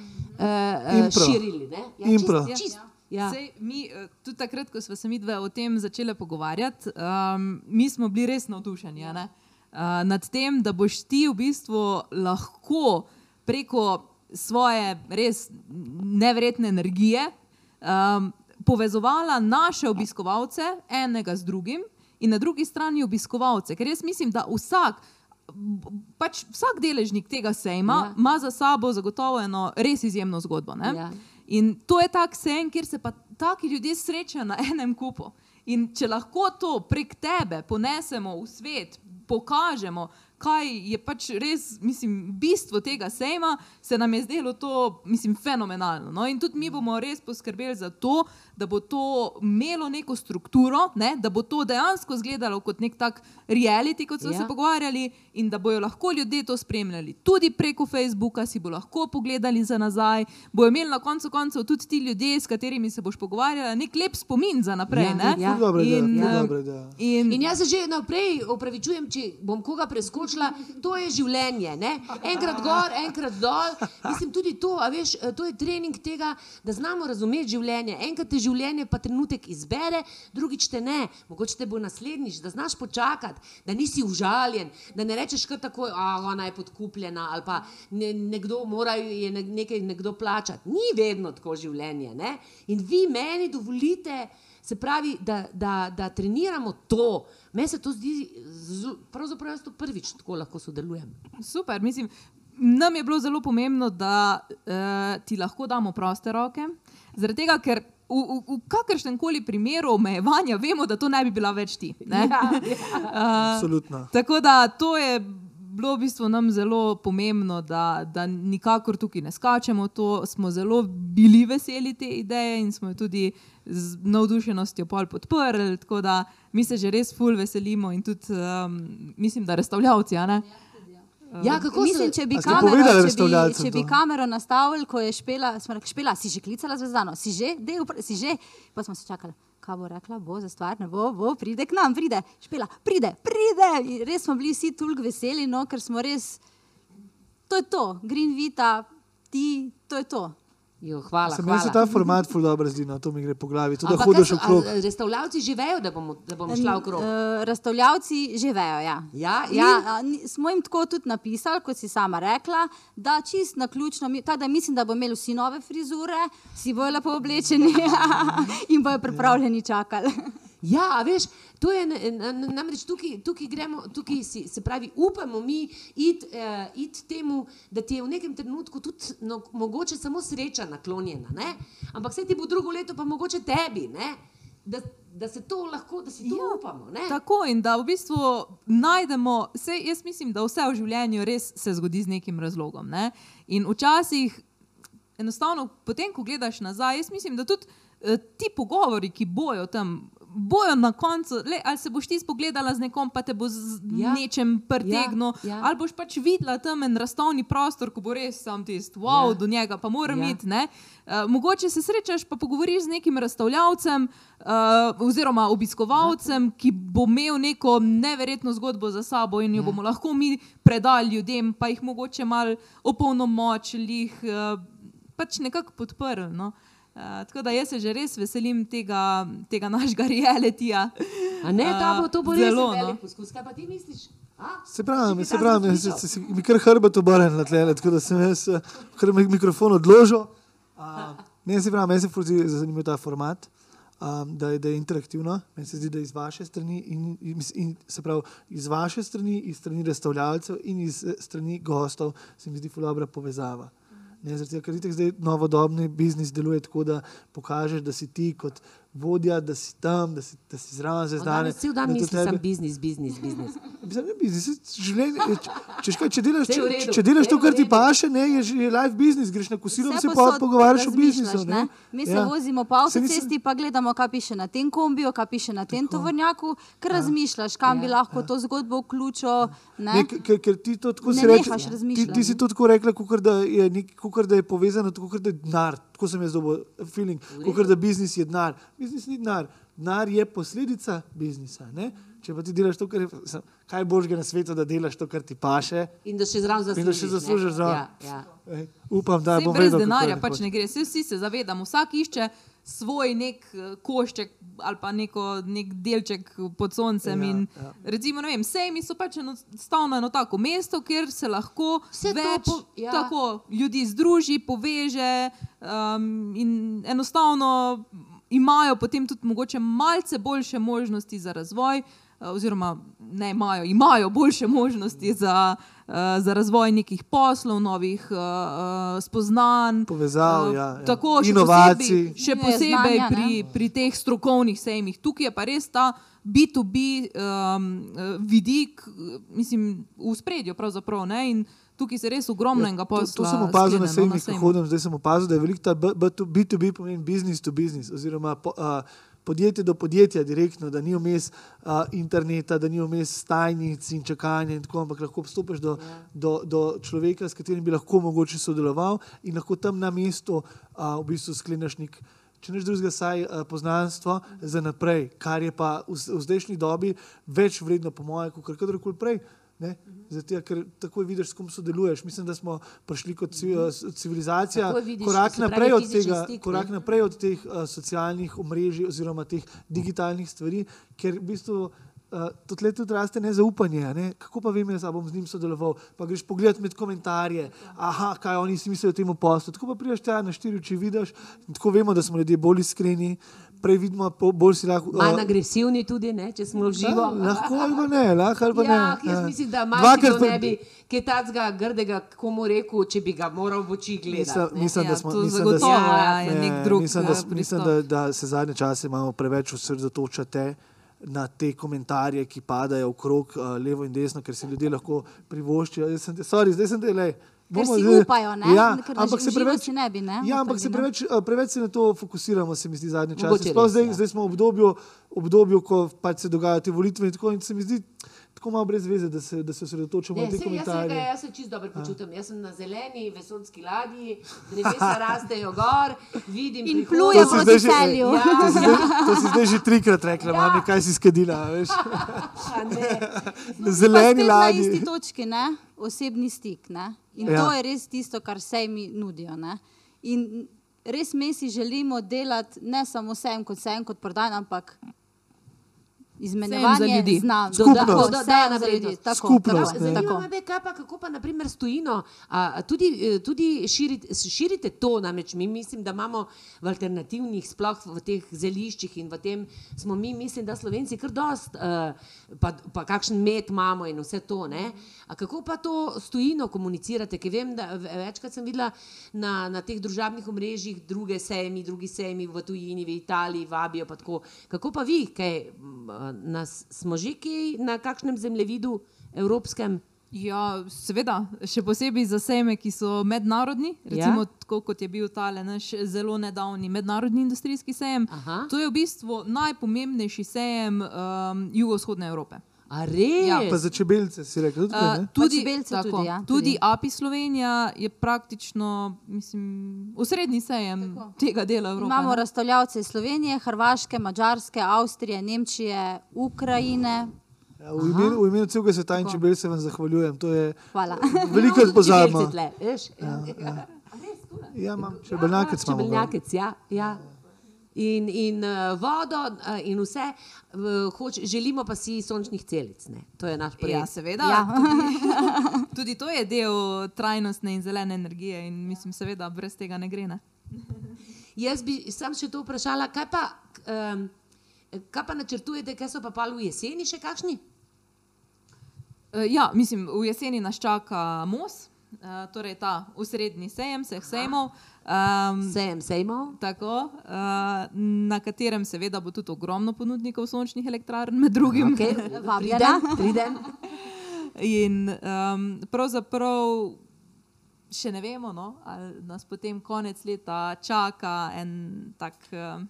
širili. Ne? Ja, Impro. Čist, čist, ja. Sej, mi, tudi takrat, ko smo se mi dve o tem začeli pogovarjati, um, mi smo bili res navdušeni a ne? uh, nad tem, da boš ti v bistvu lahko preko svoje res neverjetne energije um, povezovala naše obiskovalce enega z drugim in na drugi strani obiskovalce. Ker jaz mislim, da vsak. Pač vsak deležnik tega sejma Ja. ima za sabo zagotovo eno res izjemno zgodbo. ne? Ja. In to je tak sen, kjer se pa taki ljudje srečajo na enem kupu. In če lahko to prek tebe ponesemo v svet, pokažemo, kaj je pač res, mislim, bistvo tega sejma, se nam je zdelo to, mislim, fenomenalno. No? In tudi mi bomo res poskrbeli za to, da bo to imelo neko strukturo, ne? da bo to dejansko izgledalo kot nek tak reality, kot so ja. Se pogovarjali, in da bojo lahko ljudje to spremljali tudi preko Facebooka, si bo lahko pogledali za nazaj, bojo imeli na koncu koncev tudi ti ljudje, s katerimi se boš pogovarjala, nek lep spomin za naprej. Ja, ne? ja. Ideja, In, ful eh, dobra ideja. In, In jaz se že naprej opravičujem, če bom koga preskočila, to je življenje. Ne? Enkrat gor, enkrat dol. Mislim, tudi to, a veš, eh, to je trening tega, da znamo razumeti življenje. Enkrat te življenje pa trenutek izbere, drugič te ne. Mogoče te bo naslednjič, da znaš počakati, da nisi užaljen, da ne rečeš kar tako, a ona je podkupljena ali pa ne, nekdo mora je ne- nekaj nekdo plačati. Ni vedno tako življenje. Ne? In vi meni dovolite. Se pravi, da, da, da treniramo to. Meni se to zdi, pravzaprav jaz to prvič tako lahko sodelujem. Super, mislim, nam je bilo zelo pomembno, da uh, ti lahko damo proste roke. Zaradi tega, ker v, v, v kakršnem koli primeru omejevanja vemo, da to ne bi bila več ti. Ne? Ja, Absolutno. Tako da to je bilo v bistvu nam zelo pomembno, da, da nikakor tukaj ne skačemo. To smo zelo bili veseli te ideje in smo jo tudi z navdušenostjo pol podprli. Tako da mi se že res ful veselimo in tudi um, mislim, da restavljavci. a ne? Ja, kako Mislim, če bi, kamero, če, bi, če bi kamero nastavili, ko je špela, smo rekli, špela, si že klicala zvezdano, si že, Dej, vpra- si že, pa smo se čakali. Kaj bo rekla, bo za stvar, ne bo, bo, pride k nam, pride, špela, pride, pride. In res smo bili vsi tulk veseli, no, ker smo res, to je to, Green Vita, ti, to je to. Jo, hvala, Se meni se hvala. ta format ful dobro zdi, no, to mi gre po glavi. To, da Ampak hodiš kaj so- okrog. a Restavljavci že vejo, da bom, da bom šla okrog. Uh, razstavljavci že vejo. Ja. Ja, in? ja, a, smo jim tako tudi napisali, kot si sama rekla, da čist na ključno, mi- tako da mislim, da bo imeli vsi nove frizure, vsi bojo lepo oblečeni in bojo pripravljeni čakali. Ja, a veš, to je na- na- namreč tukaj, tukaj gremo, tukaj si, se pravi, upamo mi iti uh, it temu, da ti je v nekem trenutku tudi no, mogoče samo sreča naklonjena, ne? ampak vse ti bo drugo leto, pa mogoče tebi, ne? da, da se to lahko, da si to ja, upamo. Ne? Tako in da v bistvu najdemo, vse, jaz mislim, da vse v življenju res se zgodi z nekim razlogom. Ne? In včasih, enostavno, potem, ko gledaš nazaj, jaz mislim, da tudi eh, ti pogovori, ki bojo tam. Bojo na koncu, le, ali se boš ti spogledala z nekom, pa te bo z Ja. ja. nečem pritegnil, Ja, ja. ali boš pač videla tam en razstavni prostor, ko bo res sam tisti, wow, Ja. ja. do njega pa moram Ja. ja. iti. Uh, mogoče se srečaš, pa pogovoriš z nekim razstavljavcem uh, oziroma obiskovalcem, ki bo imel neko neverjetno zgodbo za sabo in jo Ja. ja. bomo lahko mi predali ljudem, pa jih mogoče malo opolnomočili, jih uh, pač nekako podprli. No? Uh, tako da jaz se že res veselim tega, tega našega realitija. A ne, ta bo, to bo res Zelo, no. poskus. Kaj pa ti misliš? A? Se pravi, se pravi, se, se, se, mi kar hrbet obrne na tlele, tako da sem jaz eh, kar mi- mikrofon odložil. Uh, ne, se pravi, meni se zanimiv ta format, um, da, je, da je interaktivno. Meni se zdi, da iz vaše strani, in, in, in, se pravi, iz vaše strani, iz strani razstavljalcev in iz eh, strani gostov se mi zdi ful dobra povezava. Ne, zaradi tega, ker zdaj novodobni biznis deluje tako, da pokažeš, da si ti kot vodja, da si tam, da si, da si zraven On zvezdane. danes cel dan da to misli tebe- sam biznis, biznis, biznis. Mislim, ne biznis, življenje. je- Če, če, kaj, če, delaš, če, če, če delaš to, kar ti paše, ne, je že life business, greš na kosilo se pa pogovarjaš o biznisu. ne. Ne? Mi se Ja. vozimo po avtocesti, pa gledamo, kaj piše na tem kombiju, kaj piše na tem tovornjaku, ker razmišljaš, kam bi lahko to zgodbo vključil. Ne, Ne? ker, ker, ti to tako Ne si nehaš ti, ti si to tako rekla, kakor da, je nek- da je povezano, kakor da je denar. Tako sem jaz dobil feeling, kakor da biznis je denar. Biznis ni denar. Denar je posledica biznisa. Ne? Če pa ti delaš to, kar je, kaj božga na svetu, da delaš to, kar ti paše. In da še zraven zaslužiš. In da še zaslužiš zraven. Ja, ja. Ej, upam, da Sej bom brez vedel, je denarja pač ne gre. Vsi se zavedamo, vsak išče svoj nek eh, košček ali pa neko, nek delček pod soncem. Ja, Ja, ja. Recimo, ne vem, sejmi so pač enostavno eno tako mesto, kjer se lahko Vse več toč- ja. tako, ljudi združi, poveže um, in enostavno imajo potem tudi mogoče malce boljše možnosti za razvoj. eh, oziroma ne imajo, imajo boljše možnosti za, uh, za razvoj nekih poslov, novih uh, uh, spoznanj, Povezav, uh, ja, ja. tako še Inovacij. posebej, še posebej znanja, ne. pri, pri teh strokovnih sejmih. Tukaj je pa res ta B2B um, eh, vidik, eh, mislim, v spredju pravzaprav. Ne? In tukaj se res ogromnega Ja, to, posla. to sem opazil na sejmih, ko hodim, zdaj sem opazil, da je veliko ta B- B2- B2B pomeni business to business, oziroma po, a, podjetje do podjetja direktno, da ni vmes a, interneta, da ni vmes stajnic in čakanja, in tako, ampak lahko vstopiš do, do, do človeka, s katerim bi lahko mogoče sodeloval in lahko tam na mestu a, v bistvu skleneš nek. Če neš drugega, saj uh, poznanstvo za naprej, kar je pa v, v zdajšnji dobi več vredno, po mojem, kot kadarkoli prej. Ne? Zato, ker takoj vidiš, s kom sodeluješ. Mislim, da smo prišli kot ci- eh, civilizacija vidiš, korak naprej, od tega, stik, korak naprej od teh uh, socialnih omrežij oziroma teh digitalnih stvari, ker v bistvu. Uh, tudi tudi raste nezaupanje. Ne? Kako pa vem, jaz bom z njim sodeloval? Pa greš pogledat med komentarje, aha, kaj oni si mislijo o tem poslu. Tako pa prideš tja na štiri oči, vidiš. Tako vemo, da smo ljudje bolj iskreni, prej vidimo, bolj si lahko. Manj uh, agresivni tudi, ne, če smo v živo. Ja, lahko ali pa ne, lahko ali pa Ja, ne. jaz ja. mislim, da marsikdo ne bi kaj takega grdega komu rekel, če bi ga moral v oči gledati. mislim, Ja, da smo mislim, da, ja, je nek drug mislim, da, eh, mislim da, da se zadnje čase imamo preveč osredotočate na te komentarje, ki padajo okrog uh, levo in desno, ker si ljudje lahko privoščijo. Jaz sem te, sorry, zdaj sem te le. Ker bomo si zdaj- upajo, ne? Ja, Ker ampak se preveč, si ne bi, ne, ja, ampak se preveč, uh, preveč se na to fokusiramo, se mi zdi zadnje čase. Sploh Zdaj, ja. zdaj smo v obdobju, obdobju, ko pač se dogajajo te volitve in tako, in se mi zdi tako malo brez veze, da se, da se osredotočamo na te sej, jaz, se, komentarje. jaz se čisto dobro počutim. Jaz sem na zeleni vesoljski ladji, drevesa rastejo gor, vidim In prihodnost. pluje To si proti zdaj že- celju. Ja, To si zdaj, to si zdaj že trikrat rekla, Ja. mami, kaj si skedila. Veš? a ne. Na zeleni spet na ladji. isti točki, ne? osebni stik. Ne? In Ja. to je res tisto, kar sejmi nudijo. Ne? In res mi si želimo delati ne samo sejem kot sejem, kot prodajen, ampak izmenjevanje ljudi. znanj. Skupnost. Dodana sejem za ljudi. Tako, Skupnost, tako, tako. Me, kaj pa, kako pa naprimer stojino, a, a tudi, eh, tudi širite, širite to, namreč mi mislim, da imamo v alternativnih, sploh v teh zeliščih in v tem smo mi, mislim, da Slovenci kar dost, uh, pa, pa kakšen med imamo in vse to, ne. A kako pa to stojino komunicirate, ker vem, da ve- večkrat sem videla na, na teh družabnih omrežjih druge sejmi, drugi sejmi v tujini, v Italiji vabijo pa tako. Kako pa vi, kaj nas smo že kaj na kakšnem zemljevidu evropskem? Ja, seveda, še posebej za sejme, ki so mednarodni, recimo ja? tako kot je bil tale naš zelo nedavni mednarodni industrijski sejem. Aha. To je v bistvu najpomembnejši sejem um, jugovzhodne Evrope. A res? Ja, Pa za čebelce si rekel, tudi, Uh, ne? tudi, čebelce tako, tudi, ja, tudi tudi. API Slovenija je praktično mislim, osrednji sejem tako. tega dela Evrope. Imamo ne. razstavljavce iz Slovenije, Hrvaške, Mačarske, Avstrije, Nemčije, Ukrajine. Ja, v, imenu, v imenu celega sveta in čebel se vam zahvaljujem. To je Hvala. veliko pozabimo. Tle, veš? Ja, Ja, imam gor. Čebelnjakec, ja. ja. In, in uh, vodo uh, in vse, uh, hoč, želimo pa si sončnih celic. Ne? To je naš projekt. Ja, seveda. Ja. Tudi, tudi to je del trajnostne in zelene energije, in mislim, seveda, brez tega ne gre. Ne? Jaz bi sam še to vprašala, kaj pa, um, kaj pa načrtujete, kaj so pa pali v jeseni še kakšni? Uh, ja, mislim, v jeseni nas čaka MOS, uh, torej ta usrednji sejem vseh sejmov. Um, Sejem sejmov. Tako, uh, na katerem seveda bo tudi ogromno ponudnikov sončnih elektrarn, med drugim. Okay. Vabljena. Pridem, pridem. In um, pravzaprav še ne vemo, no, ali nas potem konec leta čaka en tak. Uh,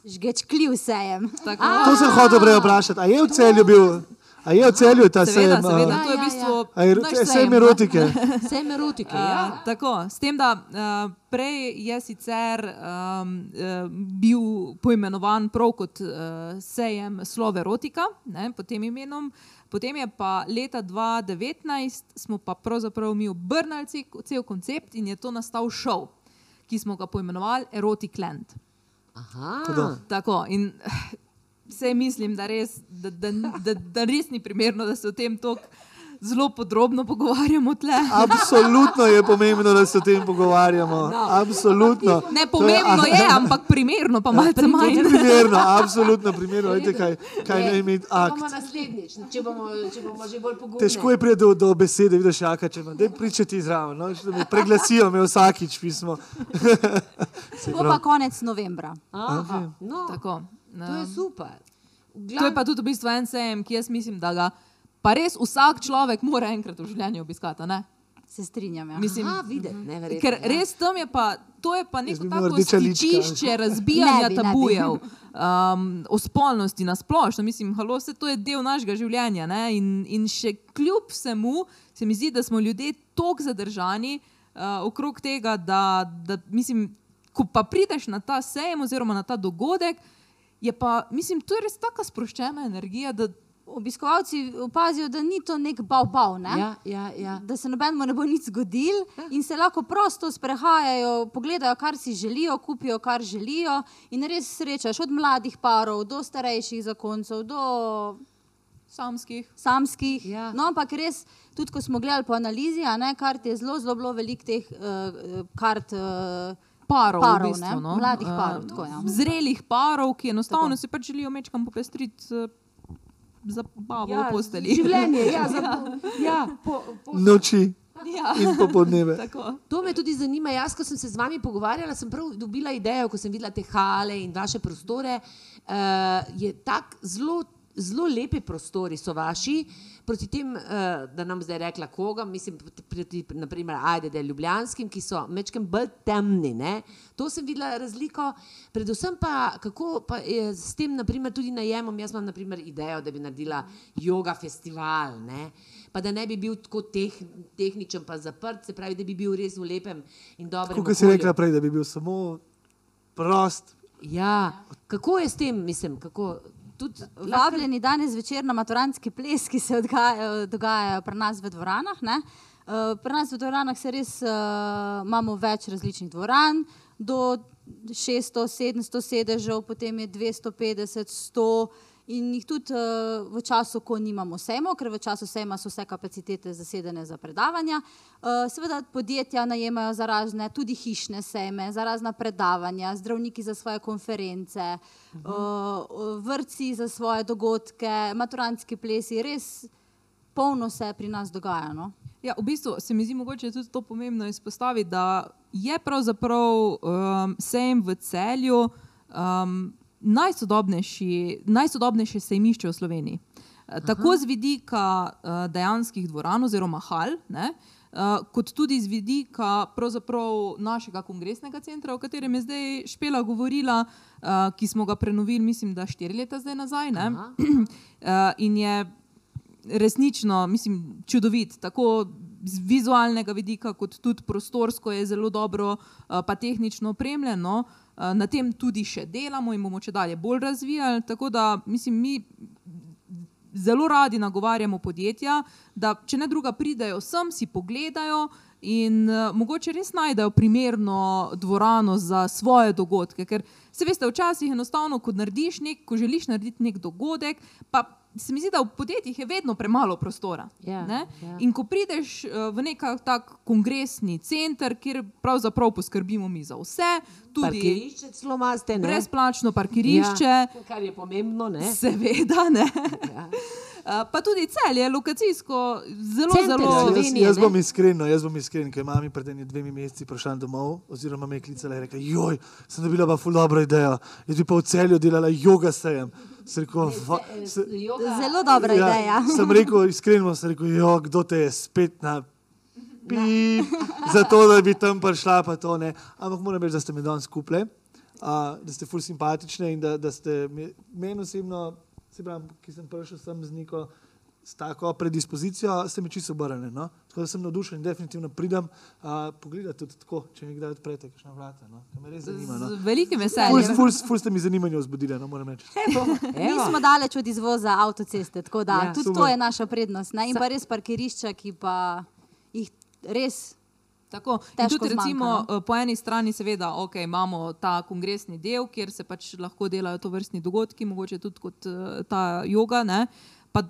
Žgeč kljiv sejem. tako To sem hotel prej vprašati. A je v celju bil? A je v celju ta seveda, sejem? seveda, to je v Ja, ja, bistvu. A je naš sejem sejem, no. erotike? Sejem erotike. Uh, Ja. tako, s tem, da uh, prej je sicer um, uh, bil poimenovan prav kot uh, sejem Slove Erotika, ne, pod tem imenom, potem je pa leta 2019 smo pa pravzaprav mi obrnili ce- cel koncept in je to nastal šov, ki smo ga poimenovali Erotic Land. Aha. Tako. Tako, in vse mislim, da res, da, da, da, da res ni primerno, da se o tem toliko zelo podrobno pogovarjamo tle. Absolutno je pomembno, da se o tem pogovarjamo. Absolutno. Ne pomembno je, ampak primerno pa malce manj. Primerno, absolutno primerno. Veste, kaj, kaj naj imeti akt. Bomo naslednjič, če bomo, če bomo že bolj pogumni. Težko je priti do, do besede, vidiš, jaka če. Daj pričati zraven, no? Me preglasijo me vsakič pismo. Se To pa konec novembra. Aha, no, Tako, to je super. To je pa tudi v bistvu en sejem, ki jaz mislim, da ga pa res vsak človek mora enkrat v življenju obiskati. a ne? Se strinjam. Ja. Mislim, Aha, videti, neverjetno. Ker ja. res tam je pa, to je pa neko tako stičišče razbijanja Ne bi, ne tabujev, um, o spolnosti na splošno. Mislim, halo, vse to je del našega življenja. ne, In, in še kljub vsemu se mi zdi, da smo ljudje tako zadržani uh, okrog tega, da, da mislim, ko pa prideš na ta sejem oziroma na ta dogodek, je pa, mislim, to je res taka sproščena energija, da Obiskovalci opazijo, da ni to nek bav-bav, ne? Ja, ja, ja. da se nobenemu ne bo nič zgodil in se lahko prosto sprehajajo, pogledajo, kar si želijo, kupijo, kar želijo. In res srečaš od mladih parov do starejših zakoncev, do samskih. samskih. Ja. No, ampak res, tudi ko smo gledali po analizi, ne, kart je zelo, zelo veliko teh uh, kart. Uh, Parov, Parov, v bistvu, ne? no. Mladih Eh, parov, tako, ja. Zrelih parov, ki enostavno Tako. si pač želijo mečkam popestriti uh, za babo Ja, v posteli. Življenje, ja, za, ja, po, po, noči ja. in popoldneve. Tako. To me tudi zanima. Jaz, ko sem se z vami pogovarjala, sem prav dobila idejo, ko sem videla te hale in vaše prostore. Uh, je tako zelo, zelo lepi prostori so vaši, proti tem, uh, da nam zdaj rekla koga, mislim, proti, naprimer, ajde, da je ljubljanskim, ki so mečkem bolj temni. Ne? To sem videla razliko. Predvsem pa, kako pa je s tem, naprimer, tudi najemom. Jaz imam naprimer, idejo, da bi naredila yoga festival. Ne? Pa da ne bi bil tako teh, tehničen, pa zaprt, se pravi, da bi bil res v lepem in dobrem. Kot si rekla prej, da bi bil samo prost. Ja, kako je s tem, mislim, kako tudi Vabljeni danes večer na maturantski ples, ki se odgajajo, dogajajo pri nas v dvoranah. Ne? Eh, Pri nas v dvoranah se res uh, imamo več različnih dvoran, do 600, 700 sedežev, potem je 250, 100 in jih tudi uh, v času, ko nimamo sejmov, ker v času sejma so vse kapacitete zasedene za predavanja. Uh, seveda podjetja najemajo za razne, tudi hišne sejme, za razna predavanja, zdravniki za svoje konference, uh -huh. uh, vrtci za svoje dogodke, maturantski plesi, res polno se pri nas dogaja. No? Ja, v bistvu se mi zdi mogoče tudi to pomembno izpostaviti, da je pravzaprav um, sejem v celju um, najsodobnejše sejmišče v Sloveniji. Aha. Tako z vidika uh, dejanskih dvoran oziroma hal, ne, uh, kot tudi z vidika našega kongresnega centra, o katerem je zdaj Špela govorila, uh, ki smo ga prenovili, mislim, da štiri leta zdaj nazaj. Ne, uh, in je resnično, mislim, čudovit, tako z vizualnega vidika, kot tudi prostorsko je zelo dobro, uh, pa tehnično opremljeno. Uh, na tem tudi še delamo in bomo če dalje bolj razvijali. Tako da, mislim, mi zelo radi nagovarjamo podjetja, da če ne druga pridejo sem, si pogledajo in uh, mogoče res najdejo primerno dvorano za svoje dogodke. Ker se veste, včasih enostavno, ko nek, ko želiš narediti nek dogodek, pa se mi zdi, da v podjetjih je vedno premalo prostora. Ja, ne? ja. In ko prideš uh, v nek tak kongresni center, kjer pravzaprav poskrbimo mi za vse, tudi parkirišče celo imate, brezplačno parkirišče. Ja, kar je pomembno, ne? Seveda, ne. Ja. Uh, pa tudi cel je lokacijsko zelo, Center zelo. Ja, jaz, Slovenije, jaz bom iskren, jaz bom iskren, ker mami pred dvemi meseci prišla domov, oziroma me je klicala in rekla: Joj, sem dobila pa ful dobro idejo. Jaz bi pa v celju delala yoga sejem. Sem rekel, "Va- se- Zelo dobra ja. ideja. Sem rekel, iskreno sem rekel, jo, kdo te je spet na pip, zato da bi tam prišla, pa to ne. Ampak moram reči, da ste me danes skupaj, da ste ful simpatični in da, da ste me- meni osebno, se pravi, ki sem prišel sem z neko. S tako predispozicijo ste mi čisto obrnjeni. No? Tako da sem navdušen in definitivno pridem uh, pogledati tudi tako, če mi kdaj odprete, kakšna vrata. No? Ker Me res zanima. No? Z velikim Ful, ful, ful ste mi zanimanje vzbudili, no, moram reči. Mi smo daleč od izvoza avtoceste, tako da ja, tudi Super. to je naša prednost. Ne? In pa res parkirišča, ki pa jih res. Tako. In tudi recimo, zmanjka, eh, po eni strani seveda, okay, imamo ta kongresni del, kjer se pač lahko delajo to vrstni dogodki, mogoče tudi kot eh, ta yoga. Ne? pa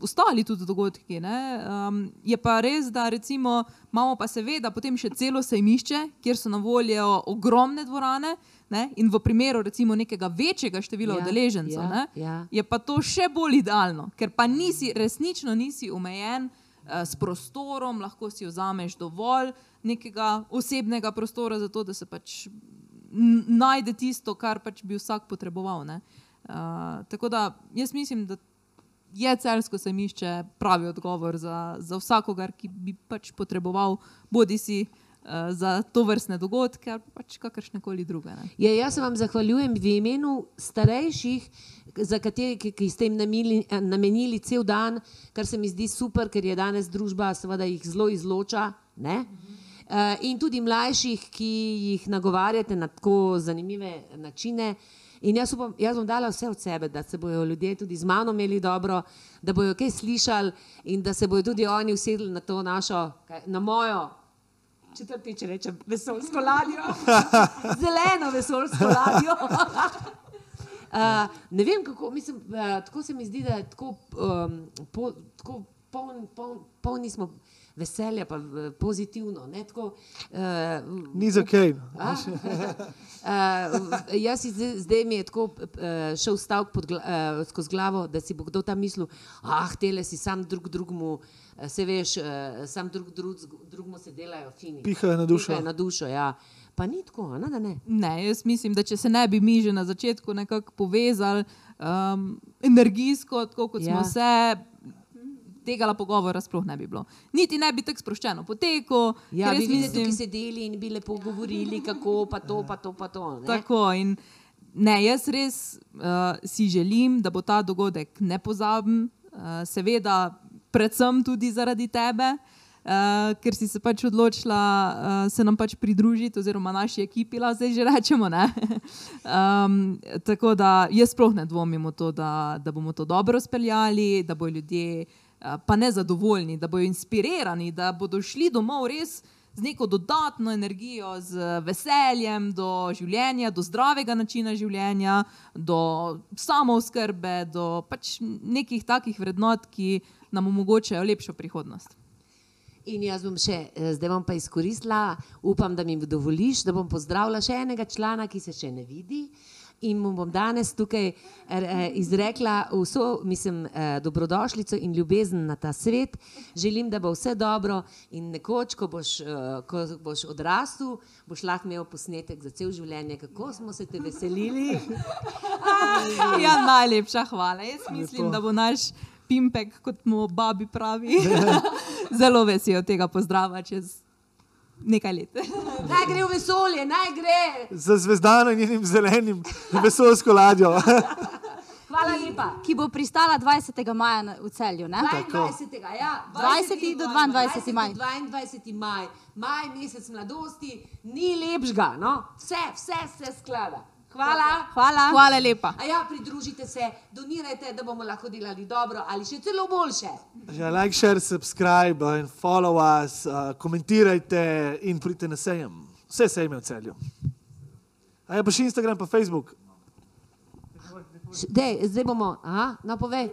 ostali tudi dogodki. Um, je pa res, da recimo, imamo pa seveda potem še celo sejmišče, kjer so na voljo ogromne dvorane. Ne? In v primeru recimo nekega večjega števila Ja, udeležencev, ja, ne, ja. je pa to še bolj idealno, ker pa nisi, resnično nisi omejen uh, s prostorom, lahko si vzameš dovolj nekega osebnega prostora, zato da se pač najde tisto, kar pač bi vsak potreboval. ne. Uh, tako da jaz mislim, da je celsko semišče pravi odgovor za, za vsakogar, ki bi pač potreboval bodi si uh, za to vrstne dogodke ali pač kakršne koli druge. Ne. Ja, jaz se vam zahvaljujem v imenu starejših, za katere, ki, ki ste jim namenili, namenili cel dan, kar se mi zdi super, ker je danes družba seveda jih zelo izloča. Ne? Uh, in tudi mlajših, ki jih nagovarjate na tako zanimive načine. In jaz, upam, jaz bom dala vse od sebe, da se bodo ljudje tudi z mano imeli dobro, da bodo kaj slišali in da se bodo tudi oni usedli na to našo, na mojo četrtič rečem, vesoljsko ladjo, zeleno vesoljsko ladjo. Uh, ne vem, kako, mislim, uh, tako se mi zdi, da je tako, um, po, tako poln, poln, polni smo veselja, pa uh, pozitivno. Ne, tako, uh, Ni za kaj. A? Uh, jaz si zdaj, zdaj mi je tako uh, šel stavek uh, skozi glavo, da si bo kdo tam mislil, ah, tele si sam drug drugmu, uh, se veš, uh, sam drug, drug drugmu se delajo fini. Pihajo na dušo. Pihajo na dušo, ja. Pa ni tako, a ne, da ne. Ne, jaz mislim, da če se ne bi mi že na začetku nekako povezali um, energijsko, tako kot ja. smo se, tega pogovora sploh ne bi bilo. Niti ne bi tako sproščeno potekel. Ja, bi bili mislim- tukaj sedeli in bi lepo govorili, kako pa to, pa to, pa to. Ne? Tako in ne, jaz res uh, si želim, da bo ta dogodek nepozaben, uh, seveda, predvsem tudi zaradi tebe. Uh, ker si se pač odločila uh, se nam pač pridružiti, oziroma naši ekipi, zdaj že rečemo. ne. um, tako da jaz sploh ne dvomim v to, da, da bomo to dobro speljali, da bodo ljudje uh, pa ne zadovoljni, da bodo inspirirani, da bodo šli domov res z neko dodatno energijo, z veseljem do življenja, do zdravega načina življenja, do samooskrbe, do pač nekih takih vrednot, ki nam omogočajo lepšo prihodnost. In jaz bom še, eh, zdaj bom pa izkoristila, upam, da mi dovoliš, da bom pozdravila še enega člana, ki se še ne vidi. In mu bom danes tukaj eh, izrekla vso, mislim, eh, dobrodošlico in ljubezen na ta svet. Želim, da bo vse dobro in nekoč, ko boš, eh, ko boš odrastel, boš lahko imel posnetek za cel življenje, kako smo se te veselili. Ja, najlepša hvala. Jaz mislim, da bo naš pimpek, kot mu babi pravi, zelo vesel tega pozdrava čez nekaj let. Naj gre v vesolje, naj gre. Za zvezdano in njenim zelenim vesoljsko ladjo. Hvala lepa. ki bo pristala 20. maja v celju. Ne? 22. Ja, 20. do 22. maj. 22. maj, maj, mesec mladosti, ni lepšega, no? vse, vse se sklada. Hvala. Hvala. Hvala lepa. A ja, pridružite se, donirajte, da bomo lahko delali dobro ali še celo boljše. Ja, like, share, subscribe in follow us, uh, komentirajte in pridite na sejem. Vse sejme v celju. A je pa še Instagram, pa Facebook. Dej, zdaj bomo, aha, no povej.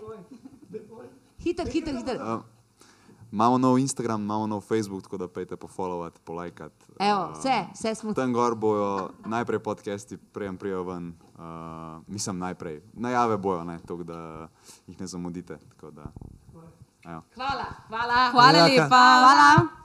Hiter, hiter, hiter. Uh, imamo nov Instagram, imamo nov Facebook, tako da pejte pofollowati, polajkati. Evo, vse, vse smo. Tam gor bojo najprej podcasti, prejem prijo ven. Uh, mislim najprej. Najave bojo, ne, tako da jih ne zamudite. Tako da, evo. Hvala, hvala. Hvala Hvala. lepa. Hvala.